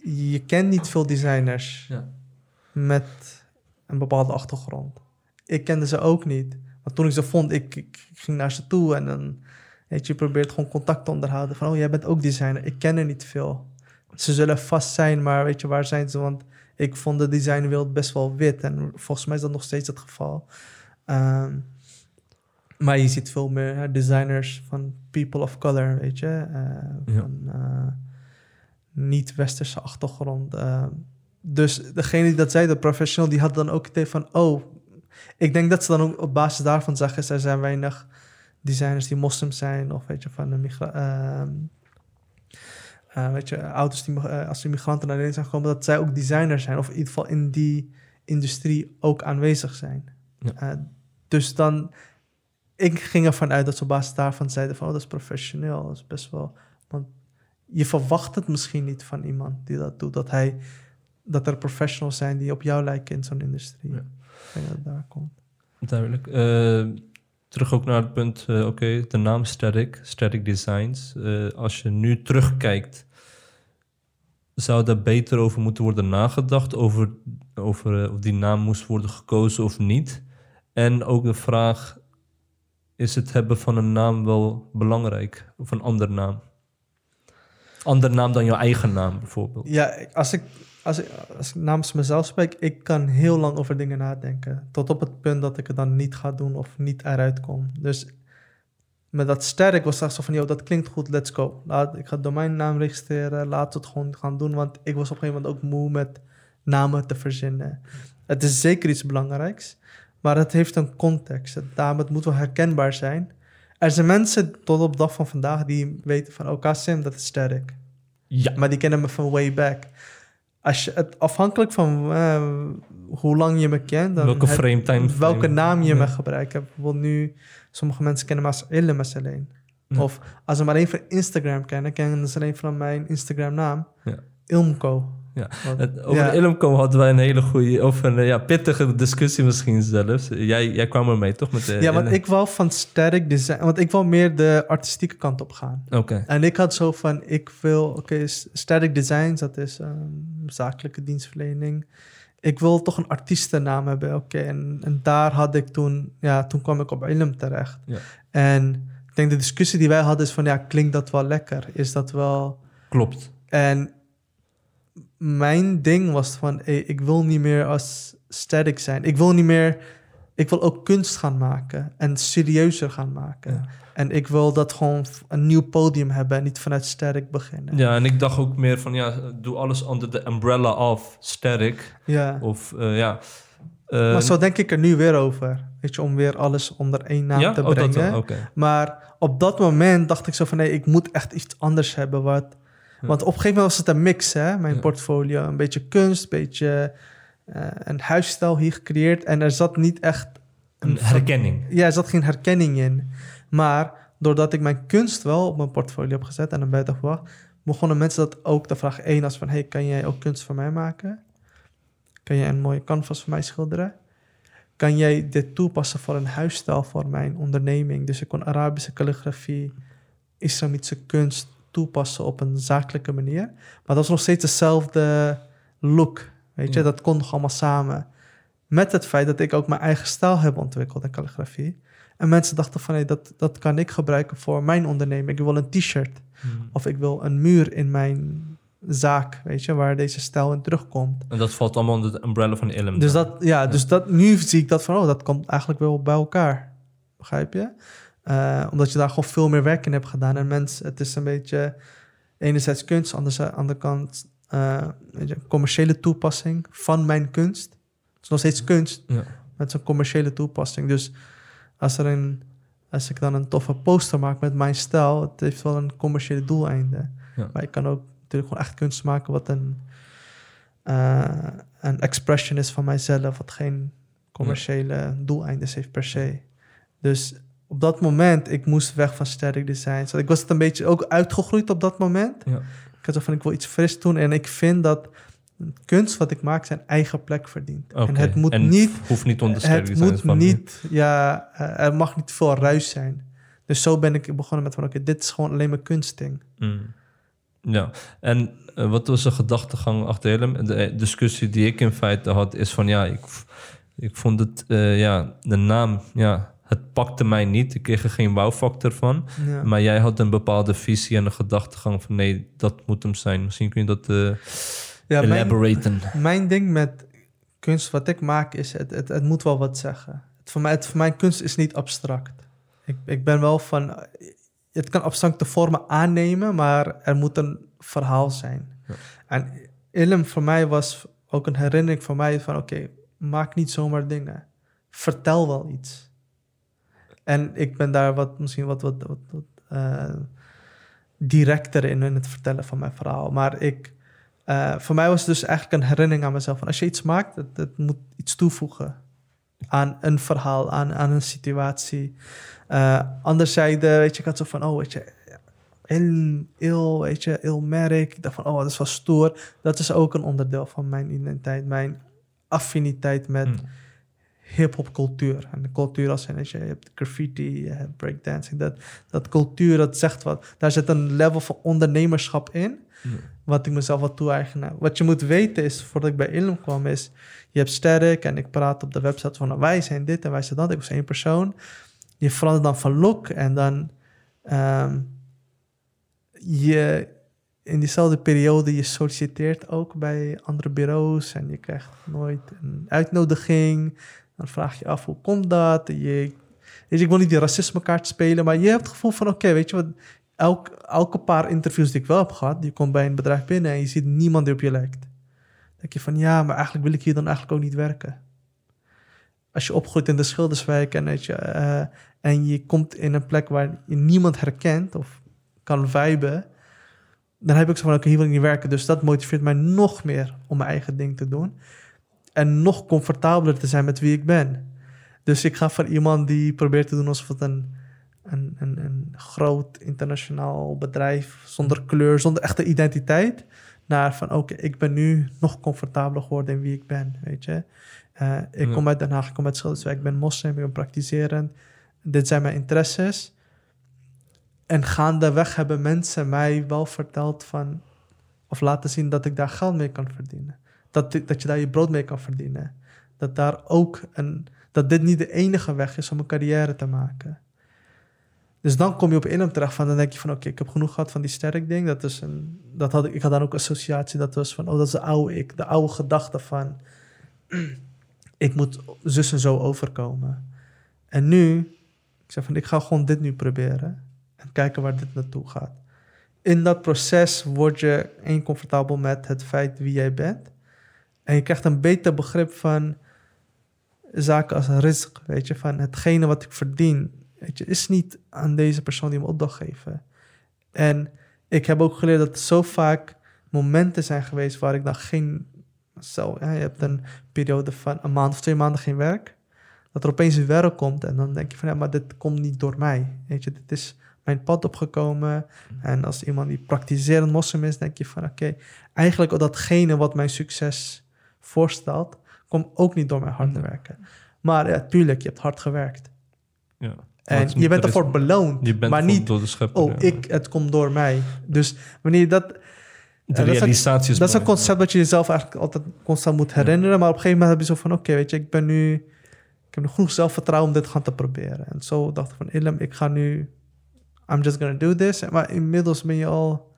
je kent niet veel designers Ja. met een bepaalde achtergrond. Ik kende ze ook niet. Maar toen ik ze vond, ik, ik ging naar ze toe en dan, weet je, je probeert gewoon contact te onderhouden. Van, oh, jij bent ook designer. Ik ken er niet veel. Ze zullen vast zijn, maar weet je, waar zijn ze? Want ik vond de designwereld best wel wit. En volgens mij is dat nog steeds het geval. Ehm, maar je ziet veel meer hè, designers van people of color, weet je. eh, Ja. Van eh, niet-westerse achtergrond. eh. Dus degene die dat zei, de professional, die had dan ook het idee van... Oh, ik denk dat ze dan ook op basis daarvan zeggen... er zijn weinig designers die moslims zijn... of weet je, van de migra ehm, eh, weet je, ouders die eh, als die migranten naar Nederland zijn gekomen... dat zij ook designers zijn. Of in ieder geval in die industrie ook aanwezig zijn. Ja. Eh, dus dan... Ik ging ervan uit dat ze op basis daarvan zeiden van... Oh, dat is professioneel, dat is best wel... Want je verwacht het misschien niet van iemand die dat doet. Dat, hij, dat er professionals zijn die op jou lijken in zo'n industrie. Ja. Ik denk dat het daar komt. Duidelijk. Eh, terug ook naar het punt, eh, oké, de naam Static, Static Designs. Eh, als je nu terugkijkt, zou daar beter over moeten worden nagedacht, over, over of die naam moest worden gekozen of niet? En ook de vraag, is het hebben van een naam wel belangrijk? Of een andere naam? Andere naam dan jouw eigen naam bijvoorbeeld. Ja, als ik, als, ik, als ik namens mezelf spreek, ik kan heel lang over dingen nadenken. Tot op het punt dat ik het dan niet ga doen of niet eruit kom. Dus met dat sterk was straks zo van, joh, dat klinkt goed, let's go. Laat, ik ga domeinnaam registreren, we het gewoon gaan doen. Want ik was op een gegeven moment ook moe met namen te verzinnen. Het is zeker iets belangrijks, maar het heeft een context. Het, daarom, het moet wel herkenbaar zijn. Er zijn mensen tot op de dag van vandaag die weten van, oh, Kasim, dat is sterk. Ja. Maar die kennen me van way back. Als je het afhankelijk van eh, hoe lang je me kent, dan Welke frame time welke frame. naam je Ja. me gebruikt. Bijvoorbeeld nu, sommige mensen kennen me als Illemes alleen. Ja. Of als ze maar één van Instagram kennen, kennen ze alleen van mijn Instagram naam. Ja. Ilmco. Ja. Over ja. hadden wij een hele goede, of een eh, ja, pittige discussie misschien zelfs. Jij, jij kwam ermee, toch? Met de, Ja, want ik wou van sterk design, want ik wou meer de artistieke kant op gaan. Oké. En ik had zo van, ik wil, oké, s- static designs, dat is ehm, zakelijke dienstverlening. Ik wil toch een artiestennaam hebben, oké. En, en daar had ik toen, ja, toen kwam ik op Ilm terecht. Ja. En ik denk de discussie die wij hadden is van, ja, klinkt dat wel lekker? Is dat wel... Klopt. En mijn ding was van, hey, ik wil niet meer als static zijn. Ik wil niet meer, ik wil ook kunst gaan maken en serieuzer gaan maken. Ja. En ik wil dat gewoon een nieuw podium hebben en niet vanuit static beginnen. Ja, en ik dacht ook meer van, ja, doe alles onder de umbrella of sterk. Ja. Of eh, ja. Maar zo denk ik er nu weer over. Weet je, om weer alles onder één naam ja? te Oh, dat brengen. dan, oké. Maar op dat moment dacht ik zo van... nee, ik moet echt iets anders hebben. Wat. Want op een gegeven moment was het een mix, hè? Mijn Ja. portfolio. Een beetje kunst, een beetje eh, een huisstijl hier gecreëerd. En er zat niet echt... Een herkenning. Ja, er zat geen herkenning in. Maar doordat ik mijn kunst wel op mijn portfolio heb gezet... en een buiten gebracht... begonnen mensen dat ook te vragen. Eén als van... hey, kan jij ook kunst voor mij maken? Kan jij een mooie canvas voor mij schilderen? Kan jij dit toepassen voor een huisstijl voor mijn onderneming? Dus ik kon Arabische calligrafie, islamitische kunst toepassen op een zakelijke manier. Maar dat was nog steeds dezelfde look. Weet je, Ja. dat kon nog allemaal samen. Met het feit dat ik ook mijn eigen stijl heb ontwikkeld in calligrafie. En mensen dachten van, hey, dat, dat kan ik gebruiken voor mijn onderneming. Ik wil een t-shirt Hmm. of ik wil een muur in mijn zaak, weet je, waar deze stijl in terugkomt. En dat valt allemaal onder de umbrella van Ilm. Dus, dat, ja, dus dat, nu zie ik dat van, oh, dat komt eigenlijk wel bij elkaar. Begrijp je? Eh, omdat je daar gewoon veel meer werk in hebt gedaan. En mensen, het is een beetje enerzijds kunst, anders aan de kant eh, weet je, een commerciële toepassing van mijn kunst. Het is nog steeds kunst, Ja. met zo'n commerciële toepassing. Dus als, er een, als ik dan een toffe poster maak met mijn stijl, het heeft wel een commerciële doeleinde. Ja. Maar ik kan ook natuurlijk gewoon echt kunst maken wat een, eh, een expression is van mijzelf, wat geen commerciële doeleinden heeft per se. Dus op dat moment, ik moest weg van sterk design. Dus ik was het een beetje ook uitgegroeid op dat moment. Ja. Ik had zo van, ik wil iets fris doen. En ik vind dat kunst wat ik maak zijn eigen plek verdient. En het moet En niet hoeft niet onder sterk het design moet van- niet, ja, eh, er mag niet veel ruis zijn. Dus zo ben ik begonnen met van, oké, dit is gewoon alleen mijn kunstding. Mm. Ja, en eh, wat was de gedachtegang achter helemaal? De eh, discussie die ik in feite had, is van ja, ik, ik vond het, ja, de naam, ja, het pakte mij niet. Ik kreeg er geen wow-factor van. Ja. Maar jij had een bepaalde visie en een gedachtegang van nee, dat moet hem zijn. Misschien kun je dat eh Ja, elaboraten. mijn ding met kunst wat ik maak is, het, het, het moet wel wat zeggen. Het, voor, mij, het, voor mij kunst is niet abstract. Ik, ik ben wel van, het kan abstracte vormen aannemen, maar er moet een verhaal zijn. Ja. En Ilm voor mij was ook een herinnering voor mij van, oké, maak niet zomaar dingen. Vertel wel iets. En ik ben daar wat, misschien wat, wat, wat, eh, directer in, in het vertellen van mijn verhaal. Maar ik, eh, voor mij was het dus eigenlijk een herinnering aan mezelf. Van als je iets maakt, het, het moet iets toevoegen aan een verhaal, aan, aan een situatie. Uh, anderzijds, weet je, ik had zo van, oh, weet je, il, il, weet je, il merk. Ik dacht van, oh, dat is wel stoer. Dat is ook een onderdeel van mijn identiteit, mijn affiniteit met Mm. Hip-hop cultuur. En de cultuur als in, je, hebt graffiti, je hebt breakdancing. Dat, dat cultuur, dat zegt wat. Daar zit een level van ondernemerschap in. Wat ik mezelf wat toe-eigenen. Wat je moet weten is, voordat ik bij Ilm kwam, is... Je hebt Sterk en ik praat op de website van... wij zijn dit en wij zijn dat. Ik was één persoon. Je verandert dan van look en dan... ehm, je in diezelfde periode, je solliciteert ook bij andere bureaus... en je krijgt nooit een uitnodiging. Dan vraag je af, hoe komt dat? Je, je, ik wil niet die racisme kaart spelen... maar je hebt het gevoel van, oké, weet je wat elk, elke paar interviews die ik wel heb gehad, je komt bij een bedrijf binnen en je ziet niemand die op je lijkt. Dan denk je van ja, maar eigenlijk wil ik hier dan eigenlijk ook niet werken. Als je opgroeit in de Schilderswijk en, weet je, eh, en je komt in een plek waar je niemand herkent of kan viben, dan heb ik zo van oké, hier wil ik niet werken. Dus dat motiveert mij nog meer om mijn eigen ding te doen. En nog comfortabeler te zijn met wie ik ben. Dus ik ga van iemand die probeert te doen alsof het een een, een, een groot internationaal bedrijf zonder kleur, zonder echte identiteit, naar van oké, ik ben nu nog comfortabeler geworden in wie ik ben, weet je. Uh, ik Ja. kom uit Den Haag, ik kom uit Schilderswijk, ik ben moslim, ik ben praktiserend. Dit zijn mijn interesses. En gaandeweg hebben mensen mij wel verteld van, of laten zien dat ik daar geld mee kan verdienen. Dat, dat je daar je brood mee kan verdienen. Dat daar ook een, dat dit niet de enige weg is om een carrière te maken. Dus dan kom je op Ilm terecht van, dan denk je van, oké, ik heb genoeg gehad van die sterk ding. Dat is een, dat had ik, had dan ook associatie, dat was van, oh, dat is de oude ik, de oude gedachte van, ik moet zus en zo overkomen. En nu, ik zeg van, ik ga gewoon dit nu proberen en kijken waar dit naartoe gaat. In dat proces word je één comfortabel met het feit wie jij bent. En je krijgt een beter begrip van zaken als risk, weet je, van hetgene wat ik verdien, weet je, is niet aan deze persoon die me opdracht geven. En ik heb ook geleerd dat er zo vaak momenten zijn geweest waar ik dan geen, zo, ja, je hebt een periode van een maand of twee maanden geen werk, dat er opeens werk komt en dan denk je van ja, maar dit komt niet door mij, weet je, dit is mijn pad opgekomen. En als iemand die praktiserend moslim is, denk je van oké, eigenlijk datgene wat mijn succes voorstelt, komt ook niet door mijn harde werken. Maar ja, tuurlijk, je hebt hard gewerkt. Ja. En je bent er ervoor beloond, Je bent maar niet, door de schepper. oh, ja. ik, het komt door mij. Dus wanneer je dat... De dat is is Dat is een concept dat je jezelf eigenlijk altijd constant moet herinneren. Maar op een gegeven moment heb je zo van, oké, weet je, ik ben nu... Ik heb genoeg zelfvertrouwen om dit gaan te proberen. En zo dacht ik van, ik ga nu... I'm just gonna do this. Maar inmiddels ben je al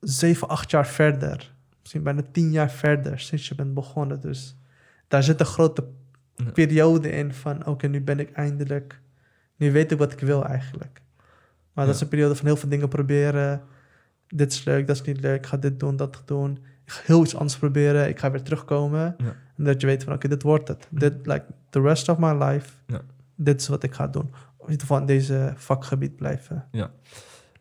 zeven, acht jaar verder. Misschien bijna tien jaar verder sinds je bent begonnen. Dus daar zit een grote Ja. periode in van... Oké, nu ben ik eindelijk... Nu weet ik wat ik wil eigenlijk. Maar dat is een periode van heel veel dingen proberen. Dit is leuk, dat is niet leuk. Ik ga dit doen, dat doen. Ik ga heel iets anders proberen. Ik ga weer terugkomen. En dat je weet van, oké, dit wordt het. Dit, like, the rest of my life, Ja. dit is wat ik ga doen. Of in ieder geval in deze vakgebied blijven. Ja.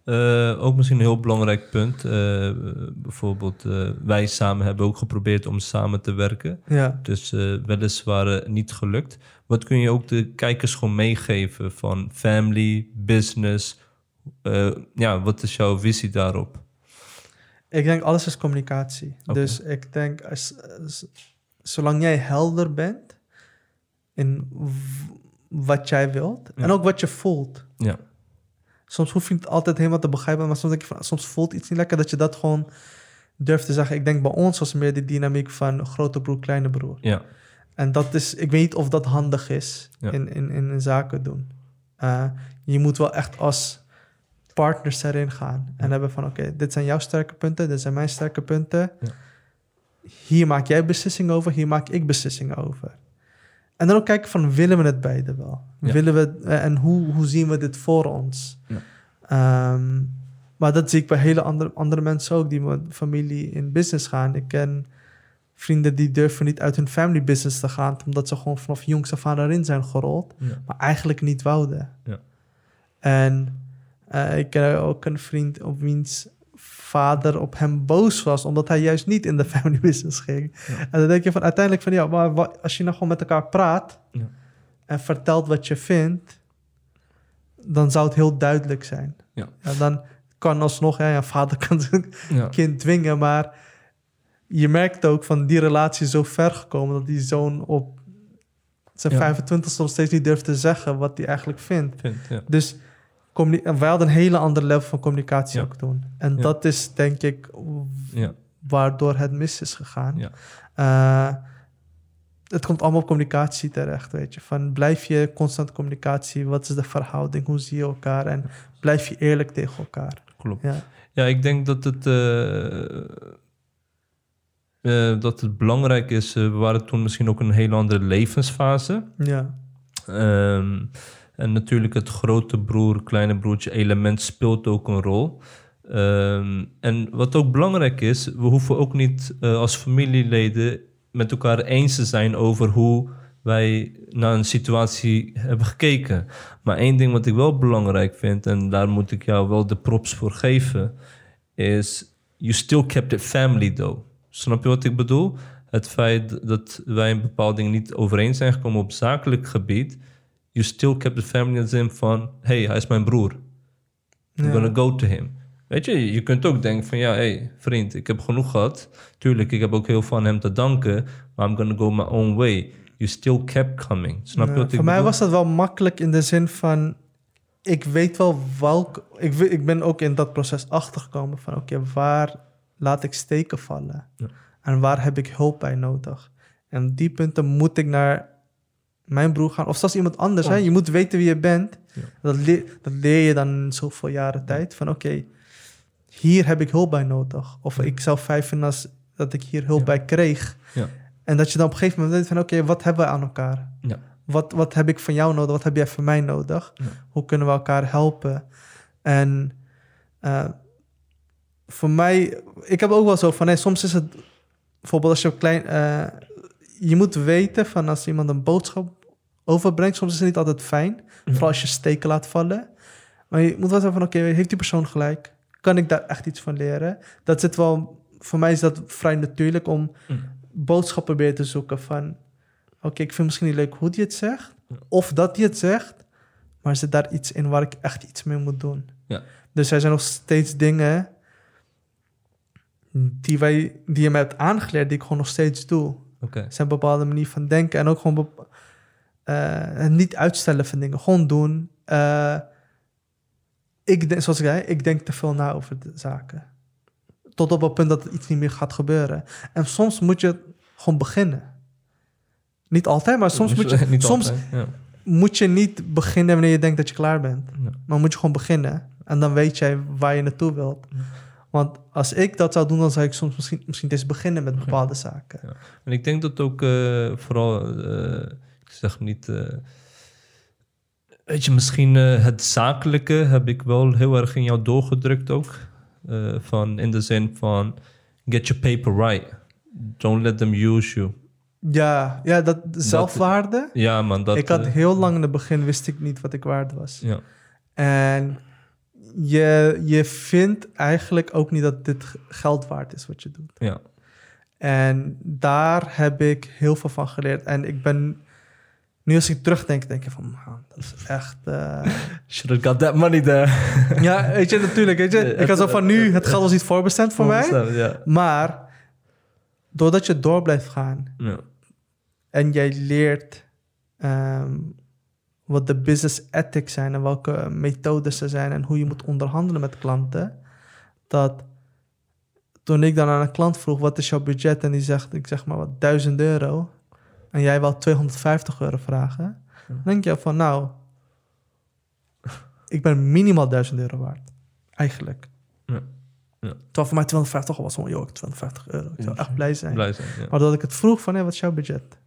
Eh, ook misschien een heel belangrijk punt. eh, bijvoorbeeld, eh, wij samen hebben ook geprobeerd om samen te werken. Ja. Dus weliswaar niet gelukt. Wat kun je ook de kijkers gewoon meegeven van family, business? Ja, wat is jouw visie daarop? Ik denk alles is communicatie. Dus ik denk, als, als- zolang jij helder bent in wat jij wilt Ja. en ook wat je voelt. Ja, Soms hoef je het altijd helemaal te begrijpen, maar soms denk je van, soms voelt iets niet lekker dat je dat gewoon durft te zeggen. Ik denk bij ons was meer die dynamiek van grote broer, kleine broer. ja, En dat is, ik weet niet of dat handig is Ja. in, in, in zaken doen. Eh, je moet wel echt als partners erin gaan. En hebben van, oké, dit zijn jouw sterke punten, dit zijn mijn sterke punten. Ja. Hier maak jij beslissingen over, hier maak ik beslissingen over. En dan ook kijken van, willen we het beide wel? Ja. Willen we, eh, en hoe, hoe zien we dit voor ons? Ja. Ehm, maar dat zie ik bij hele andere, andere mensen ook, die met familie in business gaan. Ik ken vrienden die durven niet uit hun family business te gaan, omdat ze gewoon vanaf jongs af aan erin zijn gerold, ja, maar eigenlijk niet wouden. Ja. En eh, ik ken ook een vriend op wiens vader op hem boos was, omdat hij juist niet in de family business ging. Ja. En dan denk je van uiteindelijk van ja, maar wa- als je nou gewoon met elkaar praat Ja. en vertelt wat je vindt, dan zou het heel duidelijk zijn. Ja. dan kan alsnog, ja, ja, vader kan zijn kind dwingen, maar je merkt ook van die relatie is zo ver gekomen dat die zoon op zijn Ja. 25 nog steeds niet durft te zeggen wat hij eigenlijk vindt. Dus en wij hadden een hele andere level van communicatie Ja. ook toen. En Ja. dat is denk ik ja, waardoor het mis is gegaan. Ja. Eh, het komt allemaal op communicatie terecht, weet je. Van blijf je constant communicatie, wat is de verhouding, hoe zie je elkaar en blijf je eerlijk tegen elkaar. klopt. Ja, Ja, ik denk dat het, eh, eh, dat het belangrijk is. we waren toen misschien ook een hele andere levensfase. ja, Ehm, en natuurlijk het grote broer, kleine broertje element speelt ook een rol. Ehm, en wat ook belangrijk is, we hoeven ook niet eh, als familieleden met elkaar eens te zijn over hoe wij naar een situatie hebben gekeken. Maar één ding wat ik wel belangrijk vind, en daar moet ik jou wel de props voor geven, is you still kept it family though. Snap je wat ik bedoel? Het feit dat wij een bepaalde dingen niet overeen zijn gekomen op zakelijk gebied, you still kept the family in de zin van, hey, hij is mijn broer. I'm Ja. gonna go to him. Weet je, je kunt ook denken van, ja, hey, vriend, ik heb genoeg gehad. Tuurlijk, ik heb ook heel veel aan hem te danken, maar I'm gonna go my own way. You still kept coming. Snap je wat ik Voor mij bedoel? was dat wel makkelijk in de zin van... Ik weet wel welk... Ik, ik ben ook in dat proces achtergekomen van... Oké, waar laat ik steken vallen? Ja. En waar heb ik hulp bij nodig? En die punten moet ik naar mijn broer gaan. Of zelfs iemand anders. Hè? Je moet weten wie je bent. Ja. Dat, leer, dat leer je dan in zoveel jaren tijd. Van oké, hier heb ik hulp bij nodig. Of Ja. ik zou fijn vinden als dat ik hier hulp Ja. bij kreeg. Ja. En dat je dan op een gegeven moment weet van... Oké, wat hebben we aan elkaar? Ja. Wat, wat heb ik van jou nodig? Wat heb jij van mij nodig? Hoe kunnen we elkaar helpen? En eh, voor mij, ik heb ook wel zo van, nee, soms is het bijvoorbeeld als je op klein, eh, je moet weten van als iemand een boodschap overbrengt, soms is het niet altijd fijn, vooral als je steken laat vallen. Maar je moet wel zeggen van, oké, heeft die persoon gelijk? Kan ik daar echt iets van leren? Dat zit wel, voor mij is dat vrij natuurlijk om Mm. boodschappen weer te zoeken van, oké, ik vind misschien niet leuk hoe die het zegt, of dat hij het zegt, maar zit daar iets in waar ik echt iets mee moet doen? Ja. Dus er zijn nog steeds dingen die, wij, die je mij hebt aangeleerd, die ik gewoon nog steeds doe. Oké, Er zijn bepaalde manier van denken en ook gewoon het niet uitstellen van dingen, gewoon doen. Eh, ik denk, zoals ik zei, ik denk te veel na over de zaken. Tot op het punt dat iets niet meer gaat gebeuren. En soms moet je gewoon beginnen. Niet altijd, maar soms, moet je, Niet soms altijd, ja. moet je niet beginnen wanneer je denkt dat je klaar bent. Ja. Maar moet je gewoon beginnen. En dan weet jij waar je naartoe wilt. Ja. Want als ik dat zou doen, dan zou ik soms misschien, misschien eens beginnen met bepaalde zaken. En ik denk dat ook eh, vooral, ik zeg niet, eh, weet je, misschien eh, het zakelijke heb ik wel heel erg in jou doorgedrukt ook. Eh, van in de zin van, get your paper right. Don't let them use you. Ja, ja dat zelfwaarde. Ja, man. Dat, ik had heel lang in het begin wist ik niet wat ik waard was. ja. En je, je vindt eigenlijk ook niet dat dit geld waard is wat je doet. ja. En daar heb ik heel veel van geleerd. En ik ben, nu als ik terugdenk, denk ik van, man, dat is echt... eh, Should have got that money there. ja, weet je, natuurlijk, weet je. Ik had zo van nu, het geld was niet voorbestemd voor mij. Maar, doordat je door blijft gaan en jij leert ehm, wat de business ethics zijn en welke methodes er zijn en hoe je moet onderhandelen met klanten, dat toen ik dan aan een klant vroeg, wat is jouw budget? En die zegt, ik zeg maar wat, 1000 euro. En jij wil 250 euro vragen. Dan denk je van, nou, ik ben minimaal 1000 euro waard. Eigenlijk. Ja. Ja. Terwijl voor mij 250 was gewoon, joh, 250 euro. Ik zou echt blij zijn. Blij zijn. Ja. Maar dat ik het vroeg van, hé, wat is jouw budget?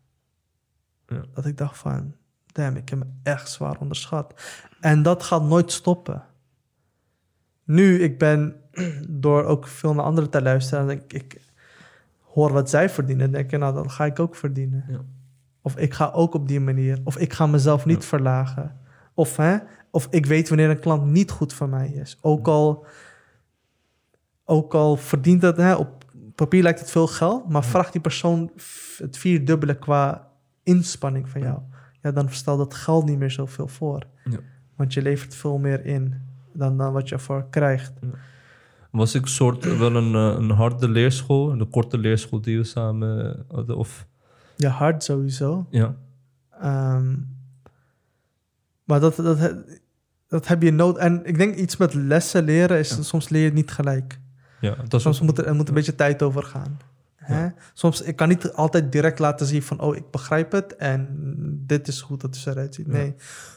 Ja. Dat ik dacht van, damn, ik heb me echt zwaar onderschat. En dat gaat nooit stoppen. Nu, ik ben door ook veel naar anderen te luisteren... en ik, ik hoor wat zij verdienen, denk ik, nou, dan ga ik ook verdienen. Ja. Of ik ga ook op die manier. Of ik ga mezelf niet verlagen. Of, hè, of ik weet wanneer een klant niet goed voor mij is. Ook al, ook al verdient het, hè, op papier lijkt het veel geld, maar vraagt die persoon het vierdubbele qua inspanning van jou. Ja, dan stelt dat geld niet meer zoveel voor. Ja. Want je levert veel meer in dan, dan wat je ervoor krijgt. Was ik soort wel een, eh, een harde leerschool, een korte leerschool die we samen eh, hadden? Of, Je hard sowieso. ja. Ehm, maar dat, dat, dat heb je nood. En ik denk iets met lessen leren is soms leer je het niet gelijk. ja, dat Soms ook- moet er, er moet een beetje tijd over gaan. Hè? Soms, ik kan niet altijd direct laten zien van, oh, ik begrijp het en dit is hoe dat eruit ziet. Nee,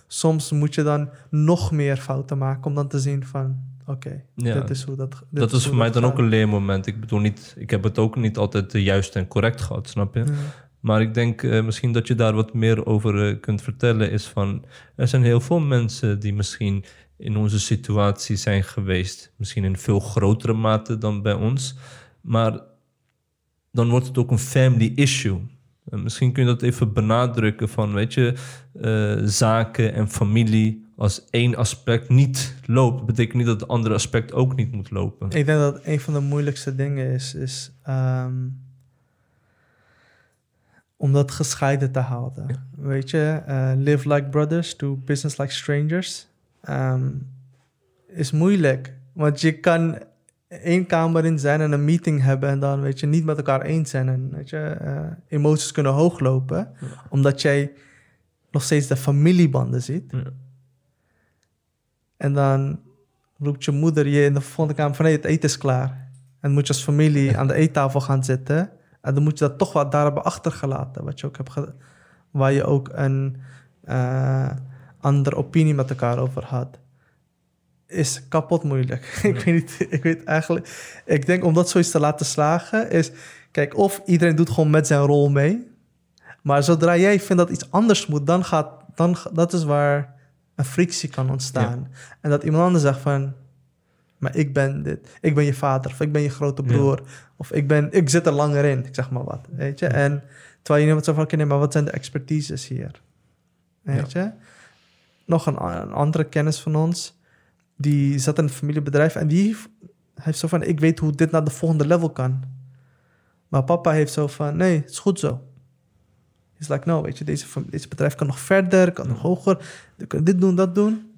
soms moet je dan nog meer fouten maken om dan te zien van, oké, Ja. dit is hoe dat dit dat is voor mij dan gaat. ook een leermoment. Ik bedoel niet, ik heb het ook niet altijd eh, juist en correct gehad, snap je? Ja. Maar ik denk eh, misschien dat je daar wat meer over eh, kunt vertellen. Is van er zijn heel veel mensen die misschien in onze situatie zijn geweest. Misschien in veel grotere mate dan bij ons. Maar dan wordt het ook een family issue. En misschien kun je dat even benadrukken van, weet je, eh, zaken en familie. Als één aspect niet loopt, betekent niet dat het andere aspect ook niet moet lopen. Ik denk dat een van de moeilijkste dingen is, is ehm, om dat gescheiden te houden. Weet je, eh, live like brothers, do business like strangers. Ehm, is moeilijk, want je kan één kamer in zijn en een meeting hebben en dan weet je niet met elkaar eens zijn en weet je, eh, emoties kunnen hooglopen, omdat jij nog steeds de familiebanden ziet. Ja. En dan roept je moeder je in de volgende kamer van... Hey, het eten is klaar. En moet je als familie aan de eettafel gaan zitten. En dan moet je dat toch wat daar hebben achtergelaten. Wat je ook hebt waar je ook een eh, andere opinie met elkaar over had. Is kapot moeilijk. ik, weet niet, ik weet eigenlijk... Ik denk om dat zoiets te laten slagen is... Kijk, of iedereen doet gewoon met zijn rol mee. Maar zodra jij vindt dat iets anders moet... Dan gaat... Dan, dat is waar een frictie kan ontstaan. En dat iemand anders zegt van... Maar ik ben dit. Ik ben je vader. Of ik ben je grote broer. Of ik, ben, ik zit er langer in. Ik zeg maar wat. Weet je? En terwijl je iemand zo van... Oké, nee, maar wat zijn de expertises hier? Weet je? Nog een, een andere kennis van ons... Die zat in een familiebedrijf. En die heeft zo van... Ik weet hoe dit naar de volgende level kan. Maar papa heeft zo van... Nee, het is goed zo. Is like, no, weet je, deze, deze bedrijf kan nog verder, kan nog hoger. Je kan dit doen, dat doen.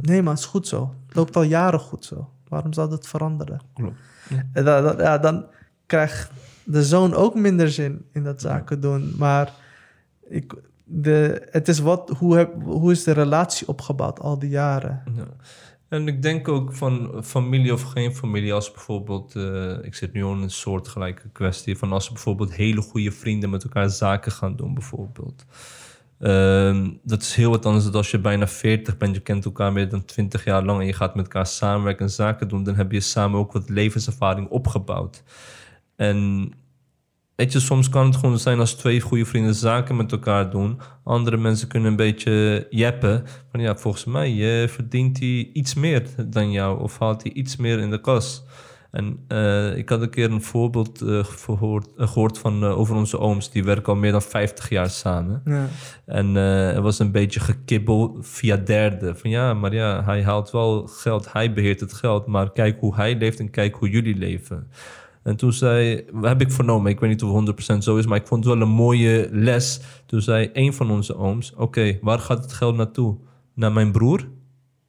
Nee, maar het is goed zo. Het loopt al jaren goed zo. Waarom zou dat veranderen? Klopt. En dan, dan- ja, dan krijgt de zoon ook minder zin in dat zaken doen. Maar ik, de, het is wat, hoe, heb, hoe is de relatie opgebouwd al die jaren? Ja. En ik denk ook van familie of geen familie, als bijvoorbeeld, eh, ik zit nu al in een soortgelijke kwestie, van als bijvoorbeeld hele goede vrienden met elkaar zaken gaan doen, bijvoorbeeld. Ehm, dat is heel wat anders dan als je bijna 40 bent, je kent elkaar meer dan 20 jaar lang en je gaat met elkaar samenwerken en zaken doen, dan heb je samen ook wat levenservaring opgebouwd. En Weet je, soms kan het gewoon zijn als twee goede vrienden zaken met elkaar doen. Andere mensen kunnen een beetje jeppen. Van ja, volgens mij eh, verdient hij iets meer dan jou. Of haalt hij iets meer in de kas. En eh, ik had een keer een voorbeeld eh, gehoord, eh, gehoord van, over onze ooms. Die werken al meer dan 50 jaar samen. Ja. En er was een beetje gekibbel via derden. Van ja, maar ja, hij haalt wel geld. Hij beheert het geld. Maar kijk hoe hij leeft en kijk hoe jullie leven. En toen zei, heb ik vernomen, ik weet niet of het 100% zo is, maar ik vond het wel een mooie les. Toen zei een van onze ooms: Oké, waar gaat het geld naartoe? Naar mijn broer?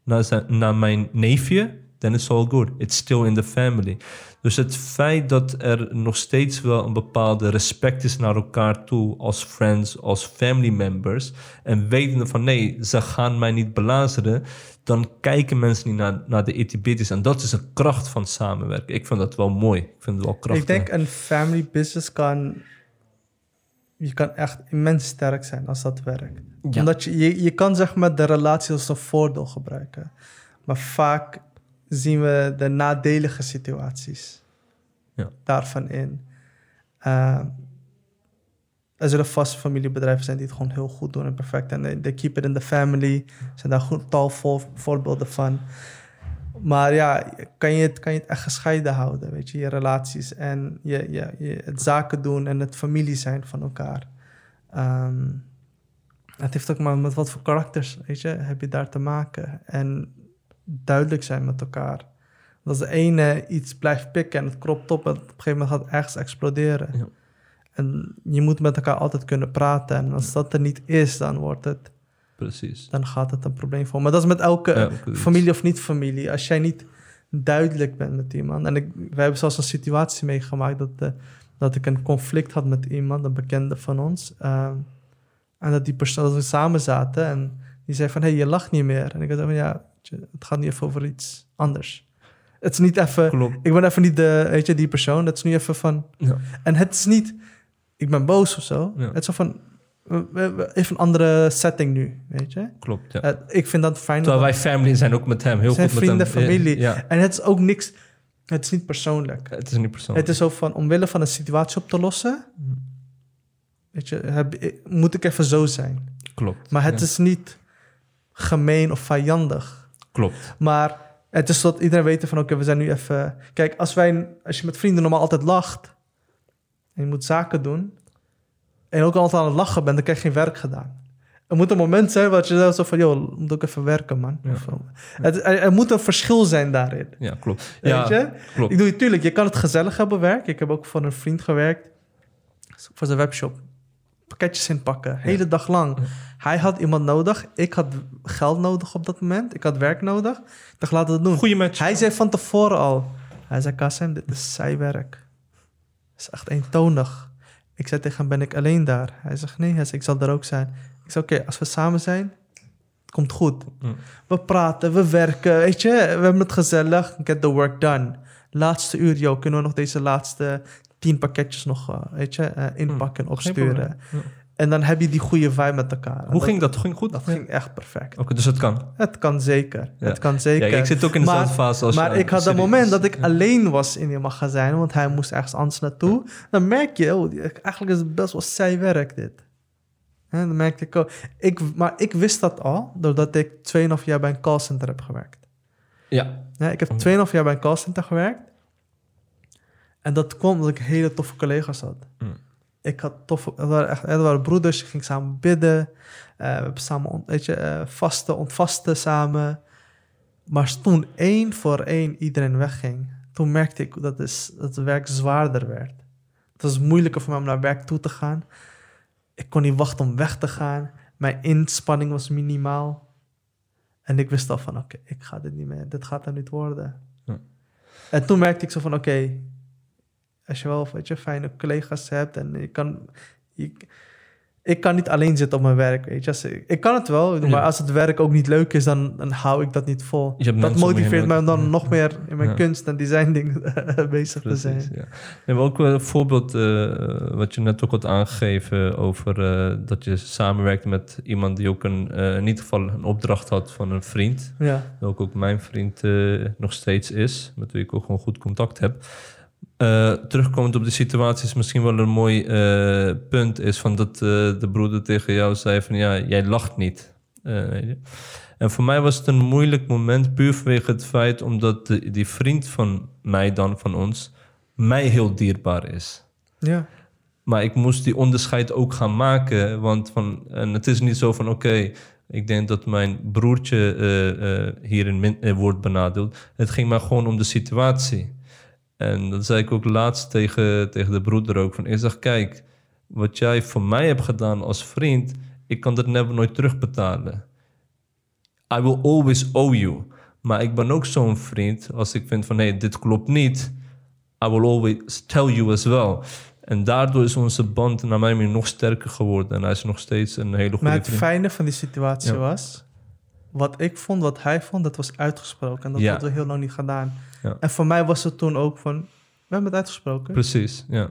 Naar, zijn, naar mijn neefje? Then it's all good. It's still in the family. Dus het feit dat er nog steeds wel een bepaalde respect is naar elkaar toe als friends, als family members. En wetende van nee, ze gaan mij niet belazeren. Dan kijken mensen niet naar, naar de itty En dat is een kracht van samenwerken. Ik vind dat wel mooi. Ik vind het wel krachtig. Ik denk een family business kan... Je kan echt immens sterk zijn als dat werkt. Ja. Omdat je, je, je kan zeg maar de relatie als een voordeel gebruiken. Maar vaak zien we de nadelige situaties Ja. daarvan in. Uh, er zullen vast familiebedrijven zijn die het gewoon heel goed doen en perfect. En they, they keep it in the family. Zijn daar goed tal voor, voorbeelden van. Maar ja, kan je, het, kan je het echt gescheiden houden, weet je, je relaties en je, je, je, het zaken doen en het familie zijn van elkaar. Ehm, het heeft ook maar met wat voor karakters, weet je, heb je daar te maken. En duidelijk zijn met elkaar. Als de ene iets blijft pikken en het kropt op, en op een gegeven moment gaat het ergens exploderen. Ja. En je moet met elkaar altijd kunnen praten. En als dat er niet is, dan wordt het Precies. dan gaat het een probleem voor. Maar dat is met elke familie of niet familie. Als jij niet duidelijk bent met iemand. En ik, wij hebben zelfs een situatie meegemaakt dat, eh, dat ik een conflict had met iemand, een bekende van ons. Ehm, en dat die persoon, dat we samen zaten en die zei van, hé, hey, je lacht niet meer. En ik dacht van, ja, je, het gaat niet even over iets anders. Het is niet even, Klopt. ik ben even niet de, weet je, die persoon. Het is nu even van, Ja. en het is niet, ik ben boos of zo. Ja. Het is zo van, even een andere setting nu, weet je. Klopt, ja. Ik vind dat fijn. Terwijl dat- wij family zijn ook met hem. Heel zijn goed met vrienden, hem. Ja, familie. Ja, En het is ook niks, het is niet persoonlijk. het is niet persoonlijk. Het is zo van, omwille van een situatie op te lossen, weet je, heb, moet ik even zo zijn. Klopt. Maar het is niet gemeen of vijandig. Klopt. Maar het is dat iedereen weet van, oké, we zijn nu even... Kijk, als, wij, als je met vrienden normaal altijd lacht en je moet zaken doen en ook altijd aan het lachen bent, dan krijg je geen werk gedaan. Er moet een moment zijn wat je zo van, joh, moet ook even werken, man. Ja. Of, eh, het, er, er moet een verschil zijn daarin. Ja, klopt. Weet Ja, je? klopt. Ik doe het tuurlijk, je kan het gezellig hebben werk. Ik heb ook voor een vriend gewerkt, voor zijn webshop. Pakketjes inpakken, hele dag lang. Hij had iemand nodig, ik had geld nodig op dat moment. Ik had werk nodig. Ik dacht, laten we het doen. Goeie match. Hij zei van tevoren al, hij zei, Kassem, dit is zijwerk. Het is echt eentonig. Ik zei tegen hem, ben ik alleen daar? Hij zegt, nee, hij ik zal er ook zijn. Ik zei, oké, als we samen zijn, het komt goed. Mm. We praten, we werken, weet je. We hebben het gezellig, get the work done. Laatste uur, joh, kunnen we nog deze laatste tien pakketjes nog, eh, weet je, eh, inpakken en Mm. Ja. En dan heb je die goede vibe met elkaar. En Hoe ging dat? Ging goed? Dat Ja. ging echt perfect. Oké, dus het kan. Het kan zeker. Ja. Het kan zeker. Ja, ik zit ook in dezelfde fase als maar ik had Serieus. moment dat ik alleen was in die magazijn, want hij moest ergens anders naartoe. Dan merk je, oh, eigenlijk is het best wel zijwerk dit. Hè, dan merkte ik ook. Ik, maar ik wist dat al, doordat ik 2,5 jaar bij een callcenter heb gewerkt. Ja. Ja, ik heb Oh. 2,5 jaar bij een callcenter gewerkt. En dat kwam omdat ik hele toffe collega's had. Mm. Ik had toffe, het waren, echt, het waren broeders, ik ging samen bidden. Eh, we hebben samen, weet je, eh, vasten, ontvasten samen. Maar toen één voor één iedereen wegging, toen merkte ik dat, is, dat het werk zwaarder werd. Het was moeilijker voor mij om naar werk toe te gaan. Ik kon niet wachten om weg te gaan. Mijn inspanning was minimaal. En ik wist al van, oké, ik ga dit niet meer. Dit gaat er niet worden. Ja. En toen merkte ik zo van, oké, als je wel weet je, fijne collega's hebt en je kan... Je, ik kan niet alleen zitten op mijn werk, weet je. Als ik, kan het wel, maar Ja. als het werk ook niet leuk is, dan, dan hou ik dat niet vol. Dat motiveert mij om dan Ja. nog meer in mijn Ja. kunst en design dingen bezig te zijn. Ja. We hebben ook wel een voorbeeld eh, wat je net ook had aangegeven over eh, dat je samenwerkte met iemand die ook een, eh, in ieder geval een opdracht had van een vriend. Ja, Welke ook mijn vriend eh, nog steeds is, met wie ik ook gewoon goed contact heb. Eh, terugkomend op de situatie is misschien wel een mooi eh, punt. Is van dat eh, de broeder tegen jou zei van ja, jij lacht niet. Weet je. En voor mij was het een moeilijk moment, puur vanwege het feit omdat de, die vriend van mij dan, van ons, mij heel dierbaar is. Ja. Maar ik moest die onderscheid ook gaan maken. Want van, en het is niet zo van oké, ik denk dat mijn broertje hierin min, eh, wordt benadeeld. Het ging maar gewoon om de situatie. En dat zei ik ook laatst tegen, tegen de broeder ook. Van, ik zeg, kijk, wat jij voor mij hebt gedaan als vriend, ik kan dat never nooit terugbetalen. I will always owe you. Maar ik ben ook zo'n vriend, als ik vind van, hé, hey, dit klopt niet, I will always tell you as well. En daardoor is onze band naar mijn mening nog sterker geworden. En hij is nog steeds een hele goede Maar het vriend. fijne van die situatie Ja. was... Wat ik vond, wat hij vond, dat was uitgesproken. En dat Ja. hadden we heel lang niet gedaan. Ja. En voor mij was het toen ook van... We hebben het uitgesproken. Precies, ja.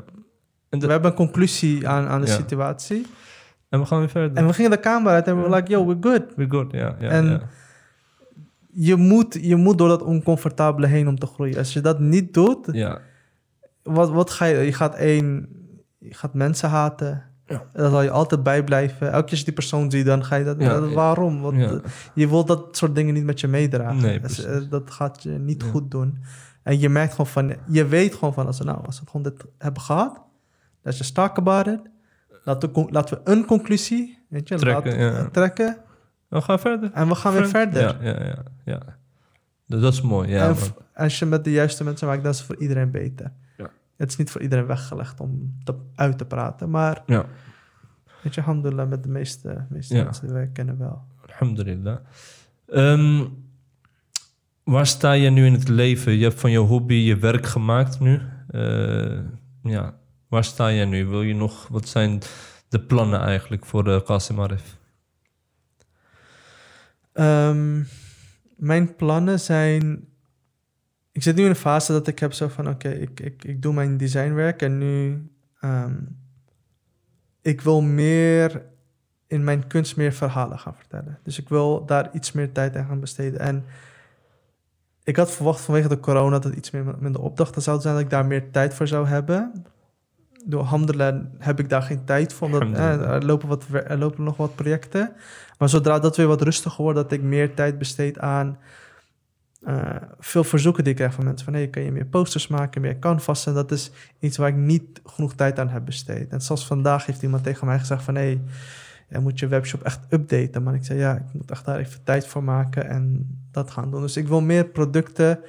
En, de- We hebben een conclusie aan, aan de Ja. situatie. en we gaan weer verder. En we gingen de kamer uit en we were like, yo, we're good. We're good, ja. ja, En-. Je moet, je moet door dat oncomfortabele heen om te groeien. Als je dat niet doet, ja. wat, wat ga je... Je gaat één... Je gaat mensen haten. Ja. Daar zal je altijd bij blijven. Elke keer als je die persoon ziet, dan ga je dat... Ja, dat- waarom? Want Ja. je wilt dat soort dingen niet met je meedragen. Nee, Dus, eh, dat gaat je niet goed doen. En je merkt gewoon van... Je weet gewoon van, als we, nou, als we gewoon dit hebben gehad... Let's just talk about it. Laten we, laten we een conclusie weet je, Trekken, laten- trekken. We gaan verder. En we gaan weer verder. Ja, ja, ja. ja. Dat, dat is mooi, ja. en als je met de juiste mensen maakt, dan is het voor iedereen beter. Het is niet voor iedereen weggelegd om te, uit te praten. Maar Ja, weet je, alhamdulillah, met de meeste, meeste Ja. mensen die wij kennen wel. alhamdulillah. Ehm, waar sta je nu in het leven? Je hebt van je hobby je werk gemaakt nu. Eh, ja, waar sta je nu? Wil je nog, wat zijn de plannen eigenlijk voor de Qasim Arif? Ehm, mijn plannen zijn... Ik zit nu in een fase dat ik heb zo van... Oké, ik, ik, ik doe mijn designwerk en nu... ehm, ik wil meer in mijn kunst meer verhalen gaan vertellen. Dus ik wil daar iets meer tijd aan gaan besteden. En ik had verwacht vanwege de corona dat iets meer minder opdrachten zou zijn, dat ik daar meer tijd voor zou hebben. Door alhamdulillah heb ik daar geen tijd voor, omdat eh, er, lopen wat, er lopen nog wat projecten. Maar zodra dat weer wat rustiger wordt, dat ik meer tijd besteed aan eh, veel verzoeken die ik krijg van mensen. Van, hey, kan je meer posters maken, meer canvassen? Dat is iets waar ik niet genoeg tijd aan heb besteed. En zoals vandaag heeft iemand tegen mij gezegd van... Hey, jij moet je webshop echt updaten. Maar ik zei, ja, ik moet echt daar even tijd voor maken en dat gaan doen. Dus ik wil meer producten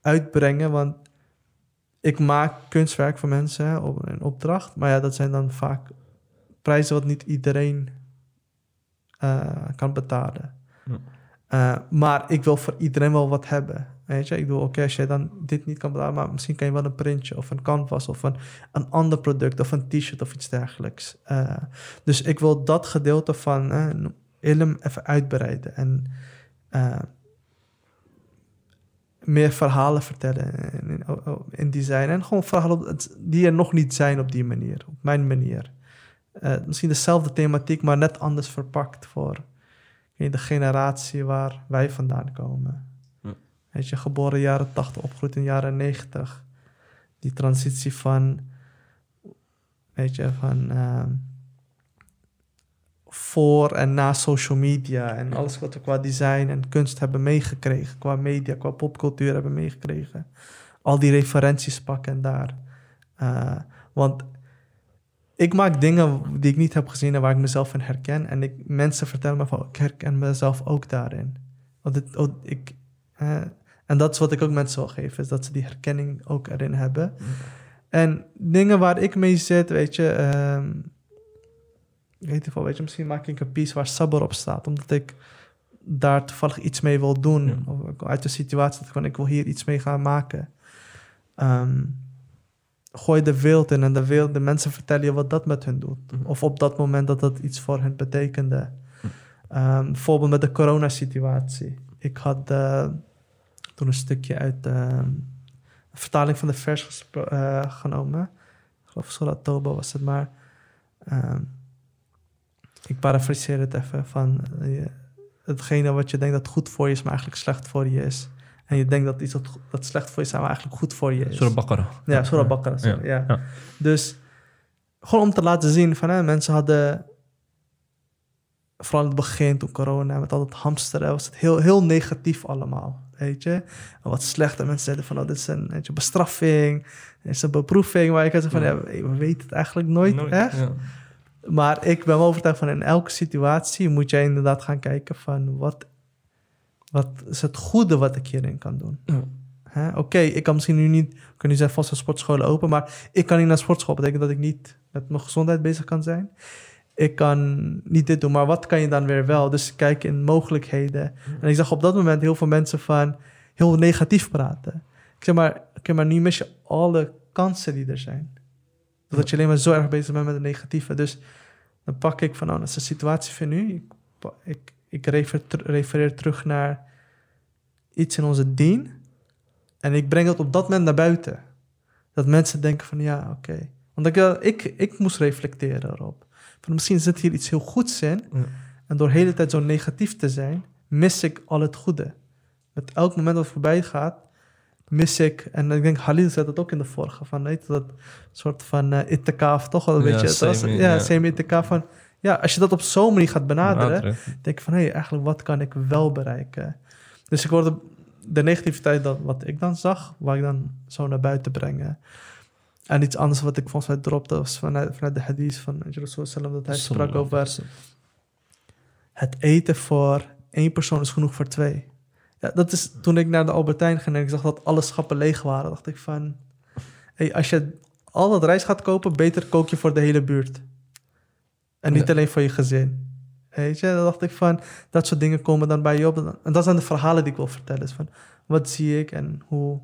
uitbrengen, want ik maak kunstwerk voor mensen op een opdracht. Maar ja, dat zijn dan vaak prijzen wat niet iedereen eh, kan betalen. Eh, maar ik wil voor iedereen wel wat hebben. Weet je, ik bedoel, oké, als jij dan dit niet kan betalen, maar misschien kan je wel een printje of een canvas of een, een ander product of een t-shirt of iets dergelijks. Eh, dus ik wil dat gedeelte van eh, ilm even uitbreiden en meer verhalen vertellen in, in, design. En gewoon verhalen die er nog niet zijn op die manier, op mijn manier. Misschien dezelfde thematiek, maar net anders verpakt voor niet, de generatie waar wij vandaan komen. Ja. Weet je, geboren jaren 80, opgegroeid in jaren 90. Die transitie van, weet je, van ehm, voor en na social media en alles wat we qua design en kunst hebben meegekregen, qua media, qua popcultuur hebben meegekregen. Al die referenties pakken en daar. Eh, want ik maak dingen die ik niet heb gezien en waar ik mezelf in herken. En ik, mensen vertellen me van, ik herken mezelf ook daarin. Want het, oh, ik, eh, en dat is wat ik ook mensen wil geven, is dat ze die herkenning ook erin hebben. En dingen waar ik mee zit, weet je, ehm, weet niet wel, weet je, misschien maak ik een piece waar sabber op staat, omdat ik daar toevallig iets mee wil doen. Ja. Of uit de situatie dat ik van, ik wil hier iets mee gaan maken. Ehm, gooi de wereld in en de, wereld, de mensen vertellen je wat dat met hun doet. Mhm. Of op dat moment dat dat iets voor hen betekende. Ehm, bijvoorbeeld met de coronasituatie. Ik had eh, toen een stukje uit ehm, een vertaling van de vers eh, genomen. Ik geloof Surat Toba was het maar. Ehm, ik parafraseer het even van... eh, hetgene wat je denkt dat goed voor je is, maar eigenlijk slecht voor je is. En je denkt dat iets dat, go- dat slecht voor je is, maar eigenlijk goed voor je is. Surah Baqarah. Ja, Surah Baqarah. Ja, ja. ja. Dus gewoon om te laten zien van hè, mensen hadden vooral in het begin, toen corona, met al het hamsteren, was het heel, heel negatief allemaal. Weet je? En wat slecht. En mensen zeiden van, oh, dit is een weet je, bestraffing, dit is een beproeving. Maar ik had van, Ja. ja, we weten het eigenlijk nooit, Nooit, echt. ja. Maar ik ben wel overtuigd van in elke situatie moet jij inderdaad gaan kijken van wat, wat is het goede wat ik hierin kan doen. Ja. Oké, ik kan misschien nu niet, ik kan nu zeggen vast een sportscholen open, maar ik kan niet naar sportschool. Dat betekent dat ik niet met mijn gezondheid bezig kan zijn. Ik kan niet dit doen, maar wat kan je dan weer wel? Dus kijk in mogelijkheden. En ik zag op dat moment heel veel mensen van heel negatief praten. Ik zeg maar, oké, maar nu mis je alle kansen die er zijn. Dat je alleen maar zo erg bezig bent met het negatieve. Dus dan pak ik van, oh, dat is de situatie van nu. Ik, ik refer- refereer terug naar iets in onze dien. En ik breng dat op dat moment naar buiten. Dat mensen denken van, ja, oké. Want ik, eh, ik, ik moest reflecteren erop. Van, misschien zit hier iets heel goeds in. Ja. En door de hele tijd zo negatief te zijn, mis ik al het goede. Met elk moment dat voorbij gaat, mis ik... En ik denk, Halil zei dat ook in de vorige. Van, weet je, dat soort van itikaaf, toch wel een Ja, beetje. Het was- semi, ja, ja. semi-itikaaf van... Ja, als je dat op zo'n manier gaat benaderen, Benaderen. denk ik van... hé, eigenlijk, wat kan ik wel bereiken? Dus ik hoorde de negativiteit dat, wat ik dan zag, waar ik dan zo naar buiten brengen. En iets anders wat ik volgens mij dropte, was vanuit, vanuit de hadith van sallam, dat hij sprak over het eten voor één persoon is genoeg voor twee. Ja, dat is toen ik naar de Albertijn ging en ik zag dat alle schappen leeg waren, dacht ik van, hey, als je al dat rijst gaat kopen, beter kook je voor de hele buurt. En niet alleen voor je gezin. Weet je, dan dacht ik van, dat soort dingen komen dan bij je op. En dat zijn de verhalen die ik wil vertellen. Dus van, wat zie ik en hoe...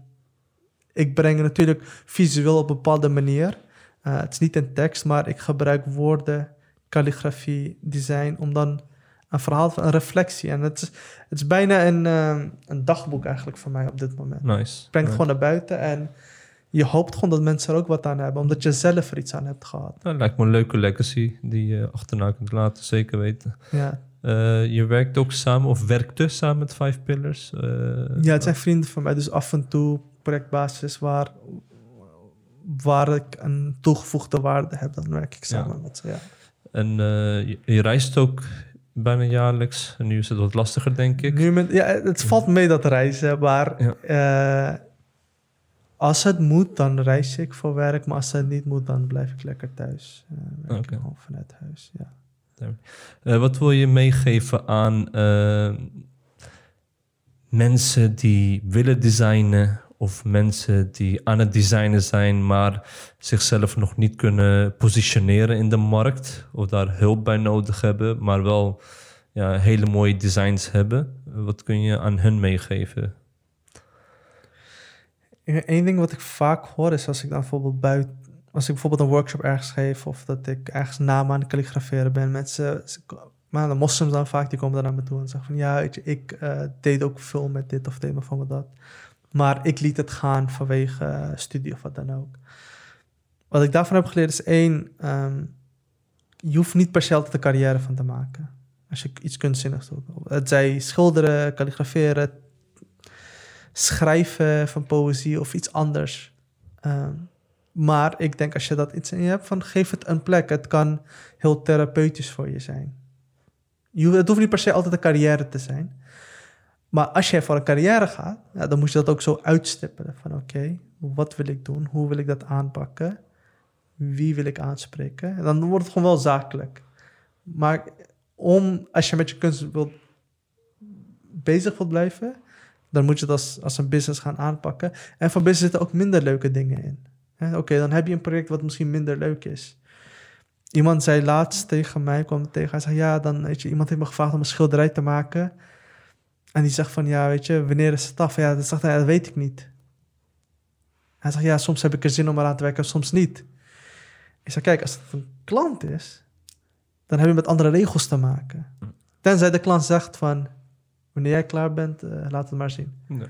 Ik breng natuurlijk visueel op een bepaalde manier. Eh, het is niet in tekst, maar ik gebruik woorden, calligrafie, design... om dan een verhaal, een reflectie. En het is, het is bijna een, eh, een dagboek eigenlijk voor mij op dit moment. Nice. Je brengt Ja. het gewoon naar buiten en je hoopt gewoon dat mensen er ook wat aan hebben. Omdat je zelf er iets aan hebt gehad. Nou, lijkt me een leuke legacy die je achterna kunt laten, zeker weten. Ja, Eh, je werkt ook samen, of werkte samen met Five Pillars. eh, ja het zijn vrienden van mij. Dus af en toe projectbasis waar, waar ik een toegevoegde waarde heb. Dan werk ik samen met ze, ja. En eh, je, je reist ook bijna jaarlijks. En nu is het wat lastiger, denk ik. Nu met, ja, het valt mee dat reizen, maar Ja. Als het moet, dan reis ik voor werk. Maar als het niet moet, dan blijf ik lekker thuis. Gewoon vanuit huis, ja. Eh, wat wil je meegeven aan eh, mensen die willen designen of mensen die aan het designen zijn, maar zichzelf nog niet kunnen positioneren in de markt of daar hulp bij nodig hebben, maar wel ja, hele mooie designs hebben? Wat kun je aan hun meegeven? Eén ding wat ik vaak hoor is als ik dan bijvoorbeeld buiten, als ik bijvoorbeeld een workshop ergens geef of dat ik ergens namen aan het kalligraferen ben, mensen, maar de moslims dan vaak, die komen dan naar me toe en zeggen van ja, weet je, ik eh, deed ook veel met dit of deed me van dat. Maar ik liet het gaan vanwege eh, studie of wat dan ook. Wat ik daarvan heb geleerd is één, ehm, je hoeft niet per se altijd een carrière van te maken. Als je iets kunstzinnigs doet. Het zij schilderen, kalligraferen, schrijven van poëzie of iets anders. Ehm, maar ik denk als je dat iets in je hebt, van geef het een plek. Het kan heel therapeutisch voor je zijn. Je, het hoeft niet per se altijd een carrière te zijn. Maar als je voor een carrière gaat, ja, dan moet je dat ook zo uitstippelen. Van oké, wat wil ik doen? Hoe wil ik dat aanpakken? Wie wil ik aanspreken? En dan wordt het gewoon wel zakelijk. Maar om, als je met je kunst wilt, bezig wilt blijven, dan moet je het als, als een business gaan aanpakken. En van business zitten ook minder leuke dingen in. Oké, dan heb je een project wat misschien minder leuk is. Iemand zei laatst tegen mij, kwam tegen, hij zei ja, dan weet je, iemand heeft me gevraagd om een schilderij te maken. En die zegt van ja, weet je, wanneer is het af? Ja, dat, zegt hij, ja, dat weet ik niet. Hij zegt ja, soms heb ik er zin om eraan te werken, soms niet. Ik zeg kijk, als het een klant is, dan heb je met andere regels te maken. Tenzij de klant zegt van wanneer jij klaar bent, eh, laat het maar zien. Ja.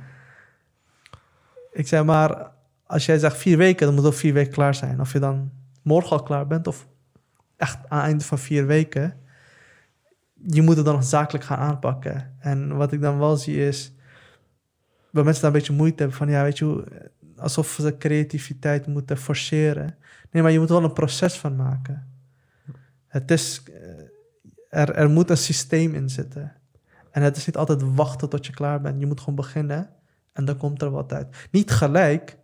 Ik zei maar, als jij zegt vier weken, dan moet het ook vier weken klaar zijn. Of je dan morgen al klaar bent of echt aan het einde van vier weken. Je moet het dan nog zakelijk gaan aanpakken. En wat ik dan wel zie is, waar mensen daar een beetje moeite hebben van, ja, weet je, alsof ze creativiteit moeten forceren. Nee, maar je moet er wel een proces van maken. Het is, eh, er, er moet een systeem in zitten. En het is niet altijd wachten tot je klaar bent. Je moet gewoon beginnen en dan komt er wat uit. Niet gelijk.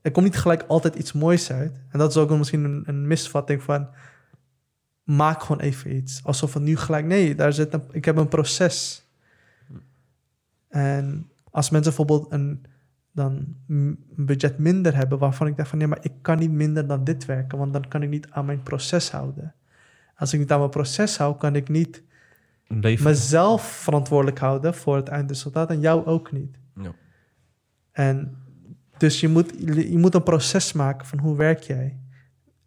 Er komt niet gelijk altijd iets moois uit. En dat is ook misschien een, een misvatting van... Maak gewoon even iets. Alsof het nu gelijk... Nee, daar zit ik heb een proces. En als mensen bijvoorbeeld een, dan een budget minder hebben... waarvan ik denk van... nee, maar ik kan niet minder dan dit werken... want dan kan ik niet aan mijn proces houden. Als ik niet aan mijn proces hou... kan ik niet Leven. mezelf verantwoordelijk houden voor het eindresultaat en jou ook niet. Ja. En dus je moet, je moet een proces maken van hoe werk jij.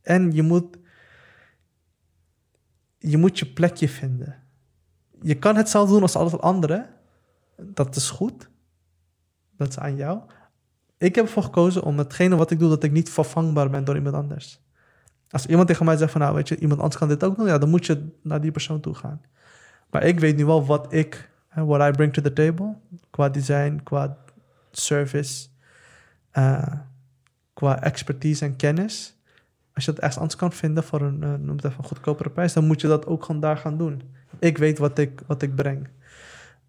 En je moet, je moet je plekje vinden. Je kan hetzelfde doen als alle anderen. Dat is goed. Dat is aan jou. Ik heb ervoor gekozen om hetgene wat ik doe, dat ik niet vervangbaar ben door iemand anders. Als iemand tegen mij zegt van, nou weet je, iemand anders kan dit ook doen, ja, dan moet je naar die persoon toe gaan. Maar ik weet nu wel wat ik, what I bring to the table, qua design, qua service, eh, qua expertise en kennis. Als je dat ergens anders kan vinden voor een, eh, noem het even, een goedkopere prijs, dan moet je dat ook gewoon daar gaan doen. Ik weet wat ik, wat ik breng.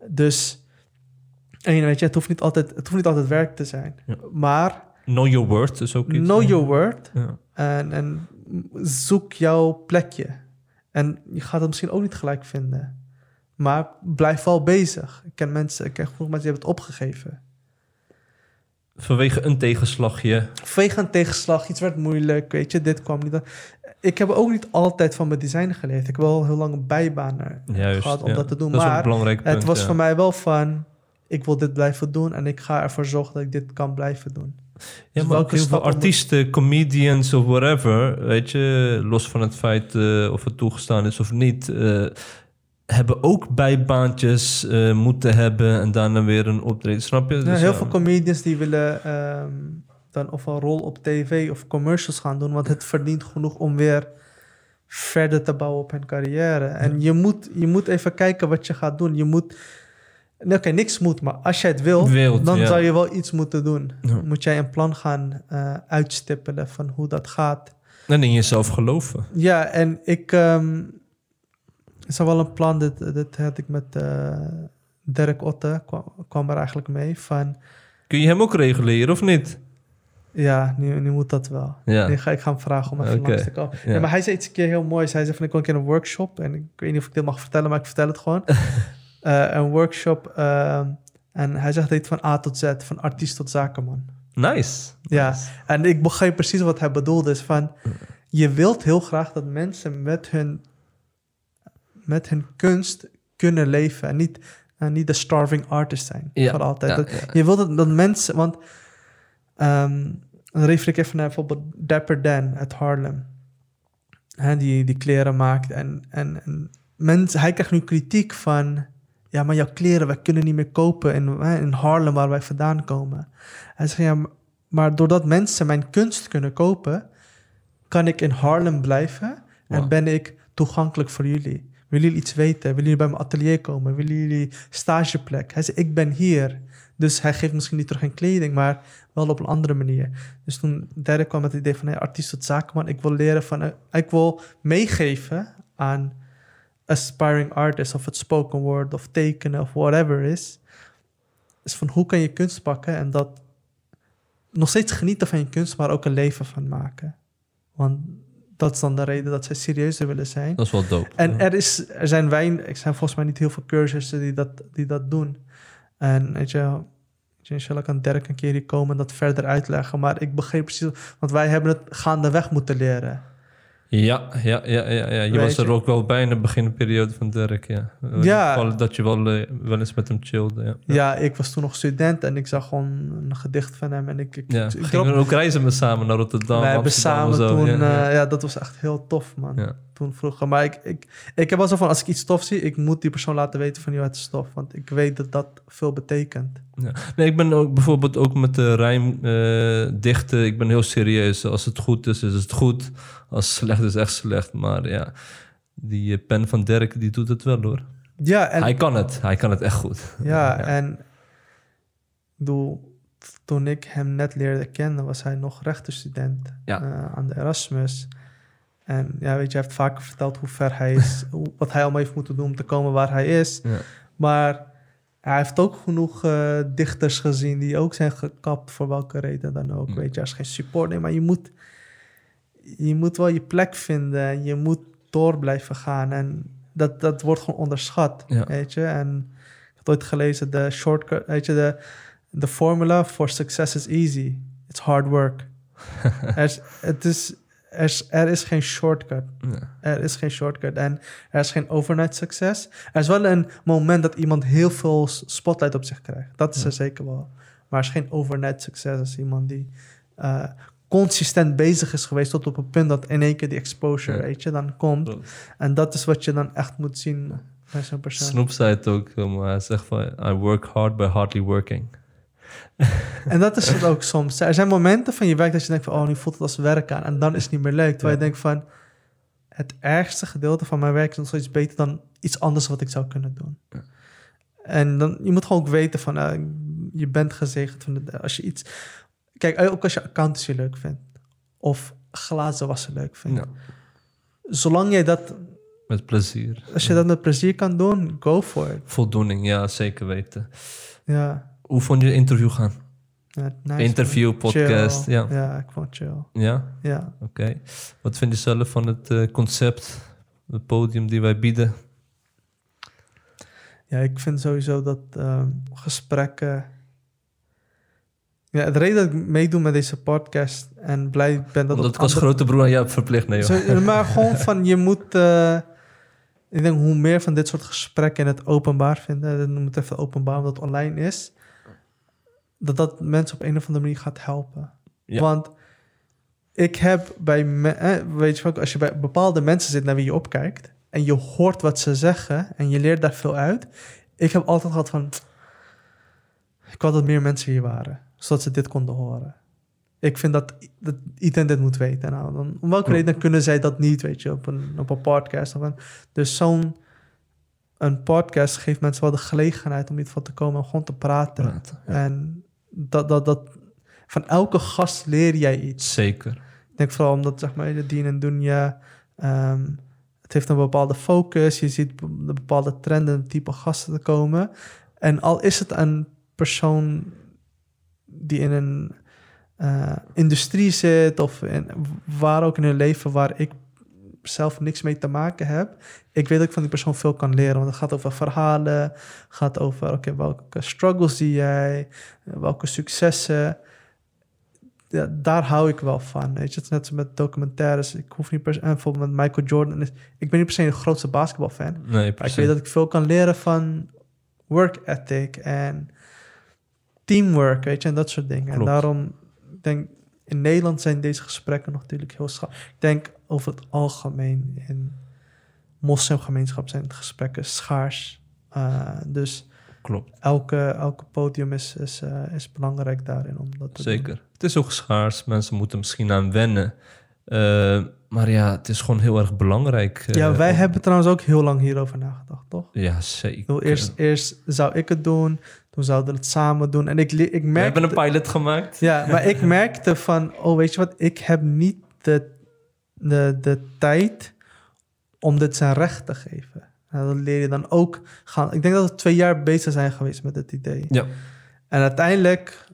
Dus, en weet je, het hoeft niet altijd, het hoeft niet altijd werk te zijn. Ja. Maar Know your worth is ook iets. know your word Ja. en, en zoek jouw plekje. En je gaat het misschien ook niet gelijk vinden. Maar blijf wel bezig. Ik ken mensen, ik ken genoeg mensen die hebben het opgegeven. Vanwege een tegenslagje. Vanwege een tegenslag, iets werd moeilijk, weet je, dit kwam niet. Ik heb ook niet altijd van mijn design geleerd. Ik heb wel heel lang bijbanen Juist, gehad om ja. dat te doen. Dat een maar punt. het was ja. voor mij wel van, ik wil dit blijven doen en ik ga ervoor zorgen dat ik dit kan blijven doen. Ja, Dus maar ook welke heel veel moet- artiesten, comedians of whatever, weet je, los van het feit eh, of het toegestaan is of niet, eh, hebben ook bijbaantjes eh, moeten hebben en daarna weer een optreden. Snap je? Ja, Dus heel ja. veel comedians die willen ehm, dan of een rol op tv of commercials gaan doen, want het verdient genoeg om weer verder te bouwen op hun carrière. En je, moet, je moet even kijken wat je gaat doen. Je moet, oké, niks moet, maar als jij het wil, Wilt, dan zou je wel iets moeten doen. Moet jij een plan gaan eh, uitstippelen van hoe dat gaat. En in jezelf geloven. Ja, en ik ehm is er wel een plan, dit, dit had ik met eh Dirk Otte, kwam, kwam er eigenlijk mee, van Kun je hem ook reguleren of niet? ja, nu, nu moet dat wel. Ja. Nu ga ik gaan vragen om even Oké, langs te komen. ja. Ja, maar hij zei iets een keer heel moois. Hij zei van, ik wil een keer een workshop. En ik weet niet of ik dit mag vertellen, maar ik vertel het gewoon. Eh, een workshop. ehm, en hij zegt dit van A tot Z, van artiest tot zakenman. Nice. Ja, Nice. en ik begreep precies wat hij bedoelde. Is van, je wilt heel graag dat mensen met hun, met hun kunst kunnen leven. En niet, en niet de starving artist zijn. Ja, Voor altijd. ja, Dat- ja. Je wilt dat, dat mensen... Want ehm, dan refer ik even naar bijvoorbeeld Dapper Dan uit Harlem. Hè, die, die kleren maakt. En, en, en mensen, hij krijgt nu kritiek van... Ja, maar jouw kleren, wij kunnen niet meer kopen in, hè, in Harlem waar wij vandaan komen. Hij zegt, ja, maar- maar doordat mensen mijn kunst kunnen kopen... kan ik in Harlem blijven en Wow. ben ik toegankelijk voor jullie. Willen jullie iets weten? Willen jullie bij mijn atelier komen? Willen jullie stageplek? Hij zei, ik ben hier. Dus hij geeft misschien niet terug in kleding, maar wel op een andere manier. Dus toen Derek kwam het idee van artiest tot zakenman. Ik wil leren van, eh, ik wil meegeven aan aspiring artists of het spoken word of tekenen of whatever is. Is van hoe kan je kunst pakken en dat nog steeds genieten van je kunst, maar ook een leven van maken. Want dat is dan de reden dat zij serieuzer willen zijn. Dat is wel dope. En Ja. er, is, er zijn wijn, er zijn volgens mij niet heel veel cursussen die dat, die dat doen. En weet je, weet je, inshallah kan Dirk een keer hier komen en dat verder uitleggen. Maar ik begreep precies, want wij hebben het gaandeweg moeten leren. Ja, ja, ja, ja, ja. Je Weet was er je. ook wel bij in de beginperiode van Dirk, ja. Dat je wel, eh, wel eens met hem chillde, ja. Ja. ik was toen nog student en ik zag gewoon een gedicht van hem. En ik, ik, Ja, ik gingen drop- we ook reizen we samen naar Rotterdam, wij hebben Amsterdam samen en zo. toen, ja, ja. ja, dat was echt heel tof, man. Ja. Toen vroeger. Maar ik, ik, ik heb wel zo van, als ik iets tof zie, ik moet die persoon laten weten van, joh, het is tof. Want ik weet dat dat veel betekent. Ja. Nee, ik ben ook bijvoorbeeld ook met de rijm eh, dichten. Ik ben heel serieus. Als het goed is, is het goed. Als het slecht is, echt slecht. Maar ja, die eh, pen van Dirk, die doet het wel hoor. Ja, en Hij kan het. Hij kan het echt goed. Ja, en bedoel, toen ik hem net leerde kennen, was hij nog rechtenstudent Ja. eh, aan de Erasmus. En ja, weet je, hij heeft vaker verteld hoe ver hij is, wat hij allemaal heeft moeten doen om te komen waar hij is. Ja. Maar hij heeft ook genoeg eh, dichters gezien die ook zijn gekapt voor welke reden dan ook. Weet je, als geen support, nee, maar je moet, je moet wel je plek vinden en je moet door blijven gaan. En dat, dat wordt gewoon onderschat, Ja. weet je. En ik had ooit gelezen, de shortcut, weet je, de, de formula for success is easy. It's hard work. er, het is, er, is, er is geen shortcut. Er is geen shortcut en er is geen overnight succes. Er is wel een moment dat iemand heel veel spotlight op zich krijgt. Dat is Ja. er zeker wel. Maar er is geen overnight succes als iemand die eh, consistent bezig is geweest tot op een punt dat in één keer die exposure, Ja. weet je, dan komt. En dat is wat je dan echt moet zien bij zo'n persoon. Snoep zei het ook, mooi. hij zegt van, I work hard by hardly working. En dat is het ook soms. Er zijn momenten van je werk dat je denkt van, oh, nu voelt het als werk aan. En dan is het niet meer leuk. Terwijl je denkt van, het ergste gedeelte van mijn werk is nog steeds beter dan iets anders wat ik zou kunnen doen. Ja. En dan, je moet gewoon ook weten van, eh, je bent gezegend van als je iets... Kijk, ook als je accountancy leuk vindt. Of glazen wassen leuk vindt. Ja. Zolang jij dat, Met plezier. als je dat met plezier kan doen, go for it. Voldoening, ja, zeker weten. Ja. Hoe vond je het interview gaan? ja nice, Interview, man. podcast, Chill. ja. Ja, ik vond chill. Ja, Ja. oké. Wat vind je zelf van het eh, concept, het podium die wij bieden? Ja, ik vind sowieso dat ehm, gesprekken. Ja, de reden dat ik meedoe met deze podcast en blij ben dat. Omdat ik als andere- grote broer aan jou heb verplicht. Nee, joh. Maar gewoon van je moet. eh, ik denk hoe meer van dit soort gesprekken in het openbaar vinden. Dan noem het even openbaar, omdat het online is. Dat dat mensen op een of andere manier gaat helpen. Ja. Want ik heb bij. me- eh, weet je wel, als je bij bepaalde mensen zit naar wie je opkijkt. en je hoort wat ze zeggen. en je leert daar veel uit. Ik heb altijd gehad van. Ik wou dat meer mensen hier waren. zodat ze dit konden horen. Ik vind dat, dat iedereen dit moet weten. Nou, dan, om welke reden kunnen zij dat niet, weet je, op een, op een podcast? Of een, dus zo'n een podcast geeft mensen wel de gelegenheid om iets van te komen en gewoon te praten. Praten, ja. En dat, dat, dat, van elke gast leer jij iets. Zeker. Ik denk vooral omdat, zeg maar, de dien en dunja, ehm, het heeft een bepaalde focus. Je ziet de bepaalde trenden, type gasten te komen. En al is het een persoon die in een eh, industrie zit of in, waar ook in hun leven waar ik zelf niks mee te maken heb. Ik weet dat ik van die persoon veel kan leren. Want het gaat over verhalen, gaat over oké, welke struggles zie jij, welke successen ja, daar hou ik wel van. Weet je, het is net met documentaires. Ik hoef niet per se, en bijvoorbeeld met Michael Jordan. is- Ik ben niet per se een grootste basketbalfan. Nee, Maar ik weet dat ik veel kan leren van work ethic en teamwork, weet je, en dat soort dingen. En Klopt. daarom ik denk in Nederland zijn deze gesprekken nog natuurlijk heel schaars. Ik denk over het algemeen in moslimgemeenschap zijn gesprekken schaars. Uh, dus Klopt, elke, elke podium is, is, eh, is belangrijk daarin om dat te doen. zeker. Het is ook schaars. Mensen moeten misschien aan wennen. Eh, maar ja, het is gewoon heel erg belangrijk. eh, Ja, wij om- hebben trouwens ook heel lang hierover nagedacht, toch? Ja, zeker. bedoel, eerst, eerst zou ik het doen, toen zouden we het samen doen. En ik, ik We merkte... hebben een pilot gemaakt. Ja, maar ik merkte van, oh weet je wat, ik heb niet de, de, de tijd om dit zijn recht te geven. Nou, dat leer je dan ook gaan. Ik denk dat we twee jaar bezig zijn geweest met het idee. Ja, En uiteindelijk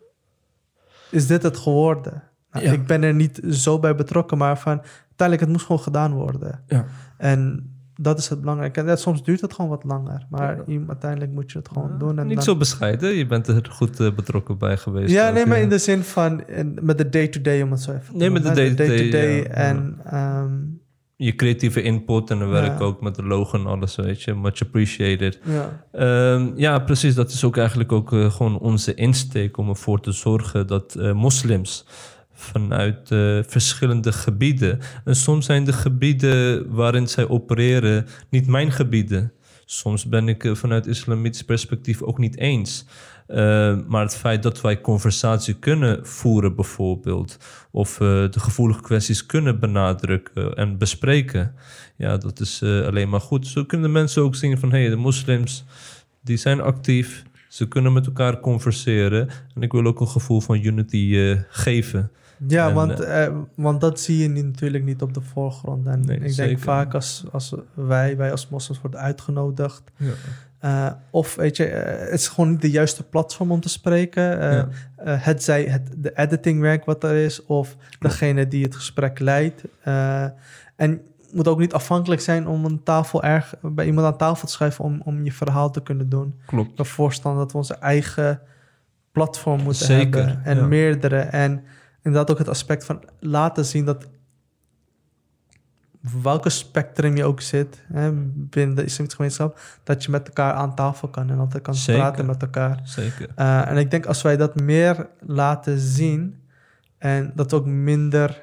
is dit het geworden. Nou, Ja. Ik ben er niet zo bij betrokken, maar van uiteindelijk het moest gewoon gedaan worden. ja. En dat is het belangrijke. En soms duurt het gewoon wat langer, maar Ja. uiteindelijk moet je het gewoon doen. En Niet dan- zo bescheiden. Je bent er goed eh, betrokken bij geweest. Ja, ook, nee, maar in de zin van in- met de day-to-day, om het zo even te Nee, met de day-to-day. En ehm, Je creatieve input en dan werk ook met de logo en alles, weet je. Much appreciated. ja. Ehm, ja, precies. Dat is ook eigenlijk ook eh, gewoon onze insteek om ervoor te zorgen dat eh, moslims vanuit eh, verschillende gebieden. En soms zijn de gebieden waarin zij opereren niet mijn gebieden. Soms ben ik eh, vanuit islamitisch perspectief ook niet eens. Eh, maar het feit dat wij conversatie kunnen voeren, bijvoorbeeld, of de gevoelige kwesties kunnen benadrukken en bespreken, ja, dat is alleen maar goed. Zo kunnen mensen ook zien van hé, hey, de moslims die zijn actief, Ze kunnen met elkaar converseren. En ik wil ook een gevoel van unity geven. Ja, En, want, eh, want dat zie je niet- natuurlijk niet op de voorgrond. En Nee, ik denk zeker. vaak als, als wij, wij als moslims worden uitgenodigd. eh, of weet je, eh, het is gewoon niet de juiste platform om te spreken. Eh, Ja. eh, het zij het, de editingwerk wat er is, of degene die het gesprek leidt. Eh, en moet ook niet afhankelijk zijn om een tafel erg, bij iemand aan tafel te schuiven om, om je verhaal te kunnen doen. Klopt. Ik dat we onze eigen platform moeten Zeker, hebben. En ja. meerdere. En inderdaad ook het aspect van laten zien dat welke spectrum je ook zit hè, binnen de islamitische gemeenschap, dat je met elkaar aan tafel kan en altijd kan Zeker. praten met elkaar. Zeker. Eh, en ik denk als wij dat meer laten zien en dat ook minder,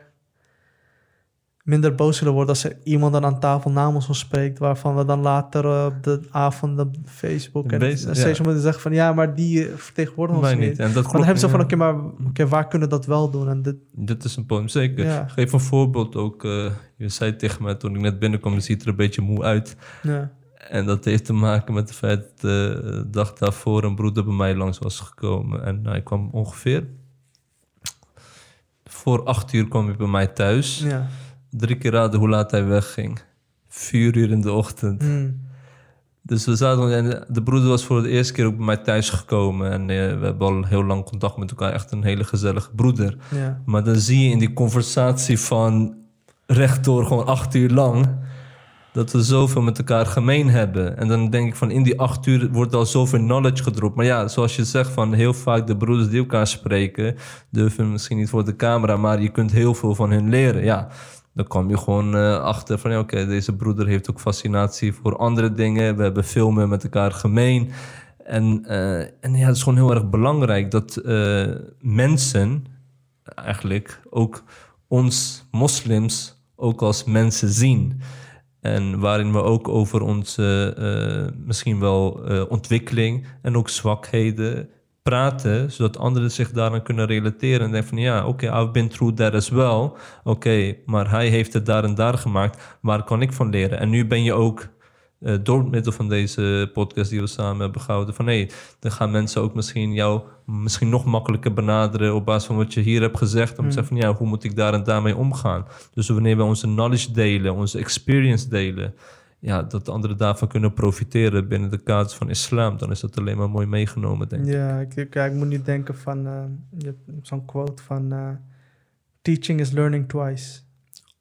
minder boos zullen worden als er iemand dan aan tafel namens ons spreekt, waarvan we dan later eh, op de avond op Facebook en Bezig, steeds ja. moeten zeggen van ja, maar die eh, vertegenwoordigen ons niet. niet. En dat klopt. dan hebben ze van, oké, maar oké, waar kunnen we dat wel doen? En dit, Dit is een podium, zeker. Ja. Geef een voorbeeld ook. eh, je zei tegen mij toen ik net binnenkwam, je ziet er een beetje moe uit. ja. En dat heeft te maken met het feit dat de dag daarvoor een broeder bij mij langs was gekomen. En hij kwam ongeveer voor acht uur kwam hij bij mij thuis. ja. Drie keer raden hoe laat hij wegging. Vier uur in de ochtend. Hmm. Dus we zaten, en de broeder was voor de eerste keer ook bij mij thuis gekomen. En eh, we hebben al heel lang contact met elkaar. Echt een hele gezellige broeder. ja. Maar dan zie je in die conversatie van rechtdoor gewoon acht uur lang... dat we zoveel met elkaar gemeen hebben. En dan denk ik van in die acht uur wordt al zoveel knowledge gedropt. Maar ja, zoals je zegt van heel vaak de broeders die elkaar spreken... durven misschien niet voor de camera, maar je kunt heel veel van hun leren. Ja, dan kom je gewoon eh, achter van ja, oké, deze broeder heeft ook fascinatie voor andere dingen. We hebben veel meer met elkaar gemeen. En, eh, en ja, het is gewoon heel erg belangrijk dat eh, mensen eigenlijk ook ons moslims ook als mensen zien. En waarin we ook over onze misschien wel ontwikkeling en ook zwakheden praten, zodat anderen zich daaraan kunnen relateren en denken van ja, oké, I've been through that as well. Oké, maar hij heeft het daar en daar gemaakt. Waar kan ik van leren? En nu ben je ook eh, door middel van deze podcast die we samen hebben gehouden, van hé, hey, dan gaan mensen ook misschien jou misschien nog makkelijker benaderen op basis van wat je hier hebt gezegd. Om te zeggen van ja, hoe moet ik daar en daarmee omgaan? Dus wanneer we onze knowledge delen, onze experience delen, ja, dat de anderen daarvan kunnen profiteren binnen de kaders van islam, dan is dat alleen maar mooi meegenomen, denk ik. Ja, ik, ik, ik moet nu denken van eh, je hebt zo'n quote van eh, teaching is learning twice.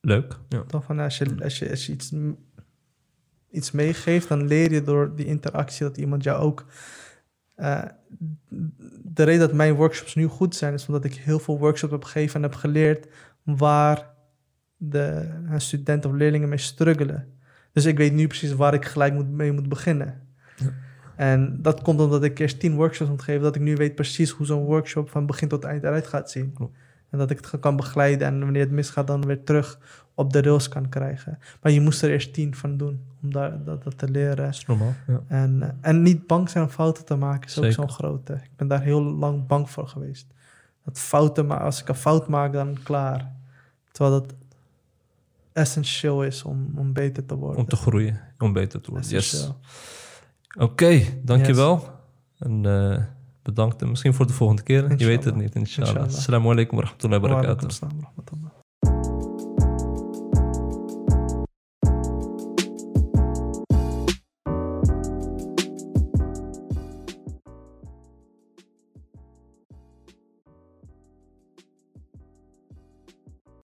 Leuk. Ja. Toch van als je, als je, als je iets, iets meegeeft, dan leer je door die interactie dat iemand jou ook. eh, de reden dat mijn workshops nu goed zijn, is omdat ik heel veel workshops heb gegeven en heb geleerd waar de studenten of leerlingen mee struggelen. Dus ik weet nu precies waar ik gelijk moet, mee moet beginnen. En dat komt omdat ik eerst tien workshops moet geven, dat ik nu weet precies hoe zo'n workshop van begin tot eind eruit gaat zien. Klopt. En dat ik het kan begeleiden en wanneer het misgaat, dan weer terug op de rails kan krijgen. Maar je moest er eerst tien van doen om daar, dat, dat te leren. Dat is normaal. Ja. En, eh, en niet bang zijn om fouten te maken is ook zo'n grote. Ik ben daar heel lang bang voor geweest. Dat fouten, maar als ik een fout maak, dan klaar. Terwijl dat essentieel is om, om beter te worden. Om te groeien, om beter te worden. Yes. Oké, dankjewel. En eh, bedankt en misschien voor de volgende keer. Je weet het niet, inshallah. Inshallah. Assalamu alaikum wa rahmatullahi wa Wa barakatuh.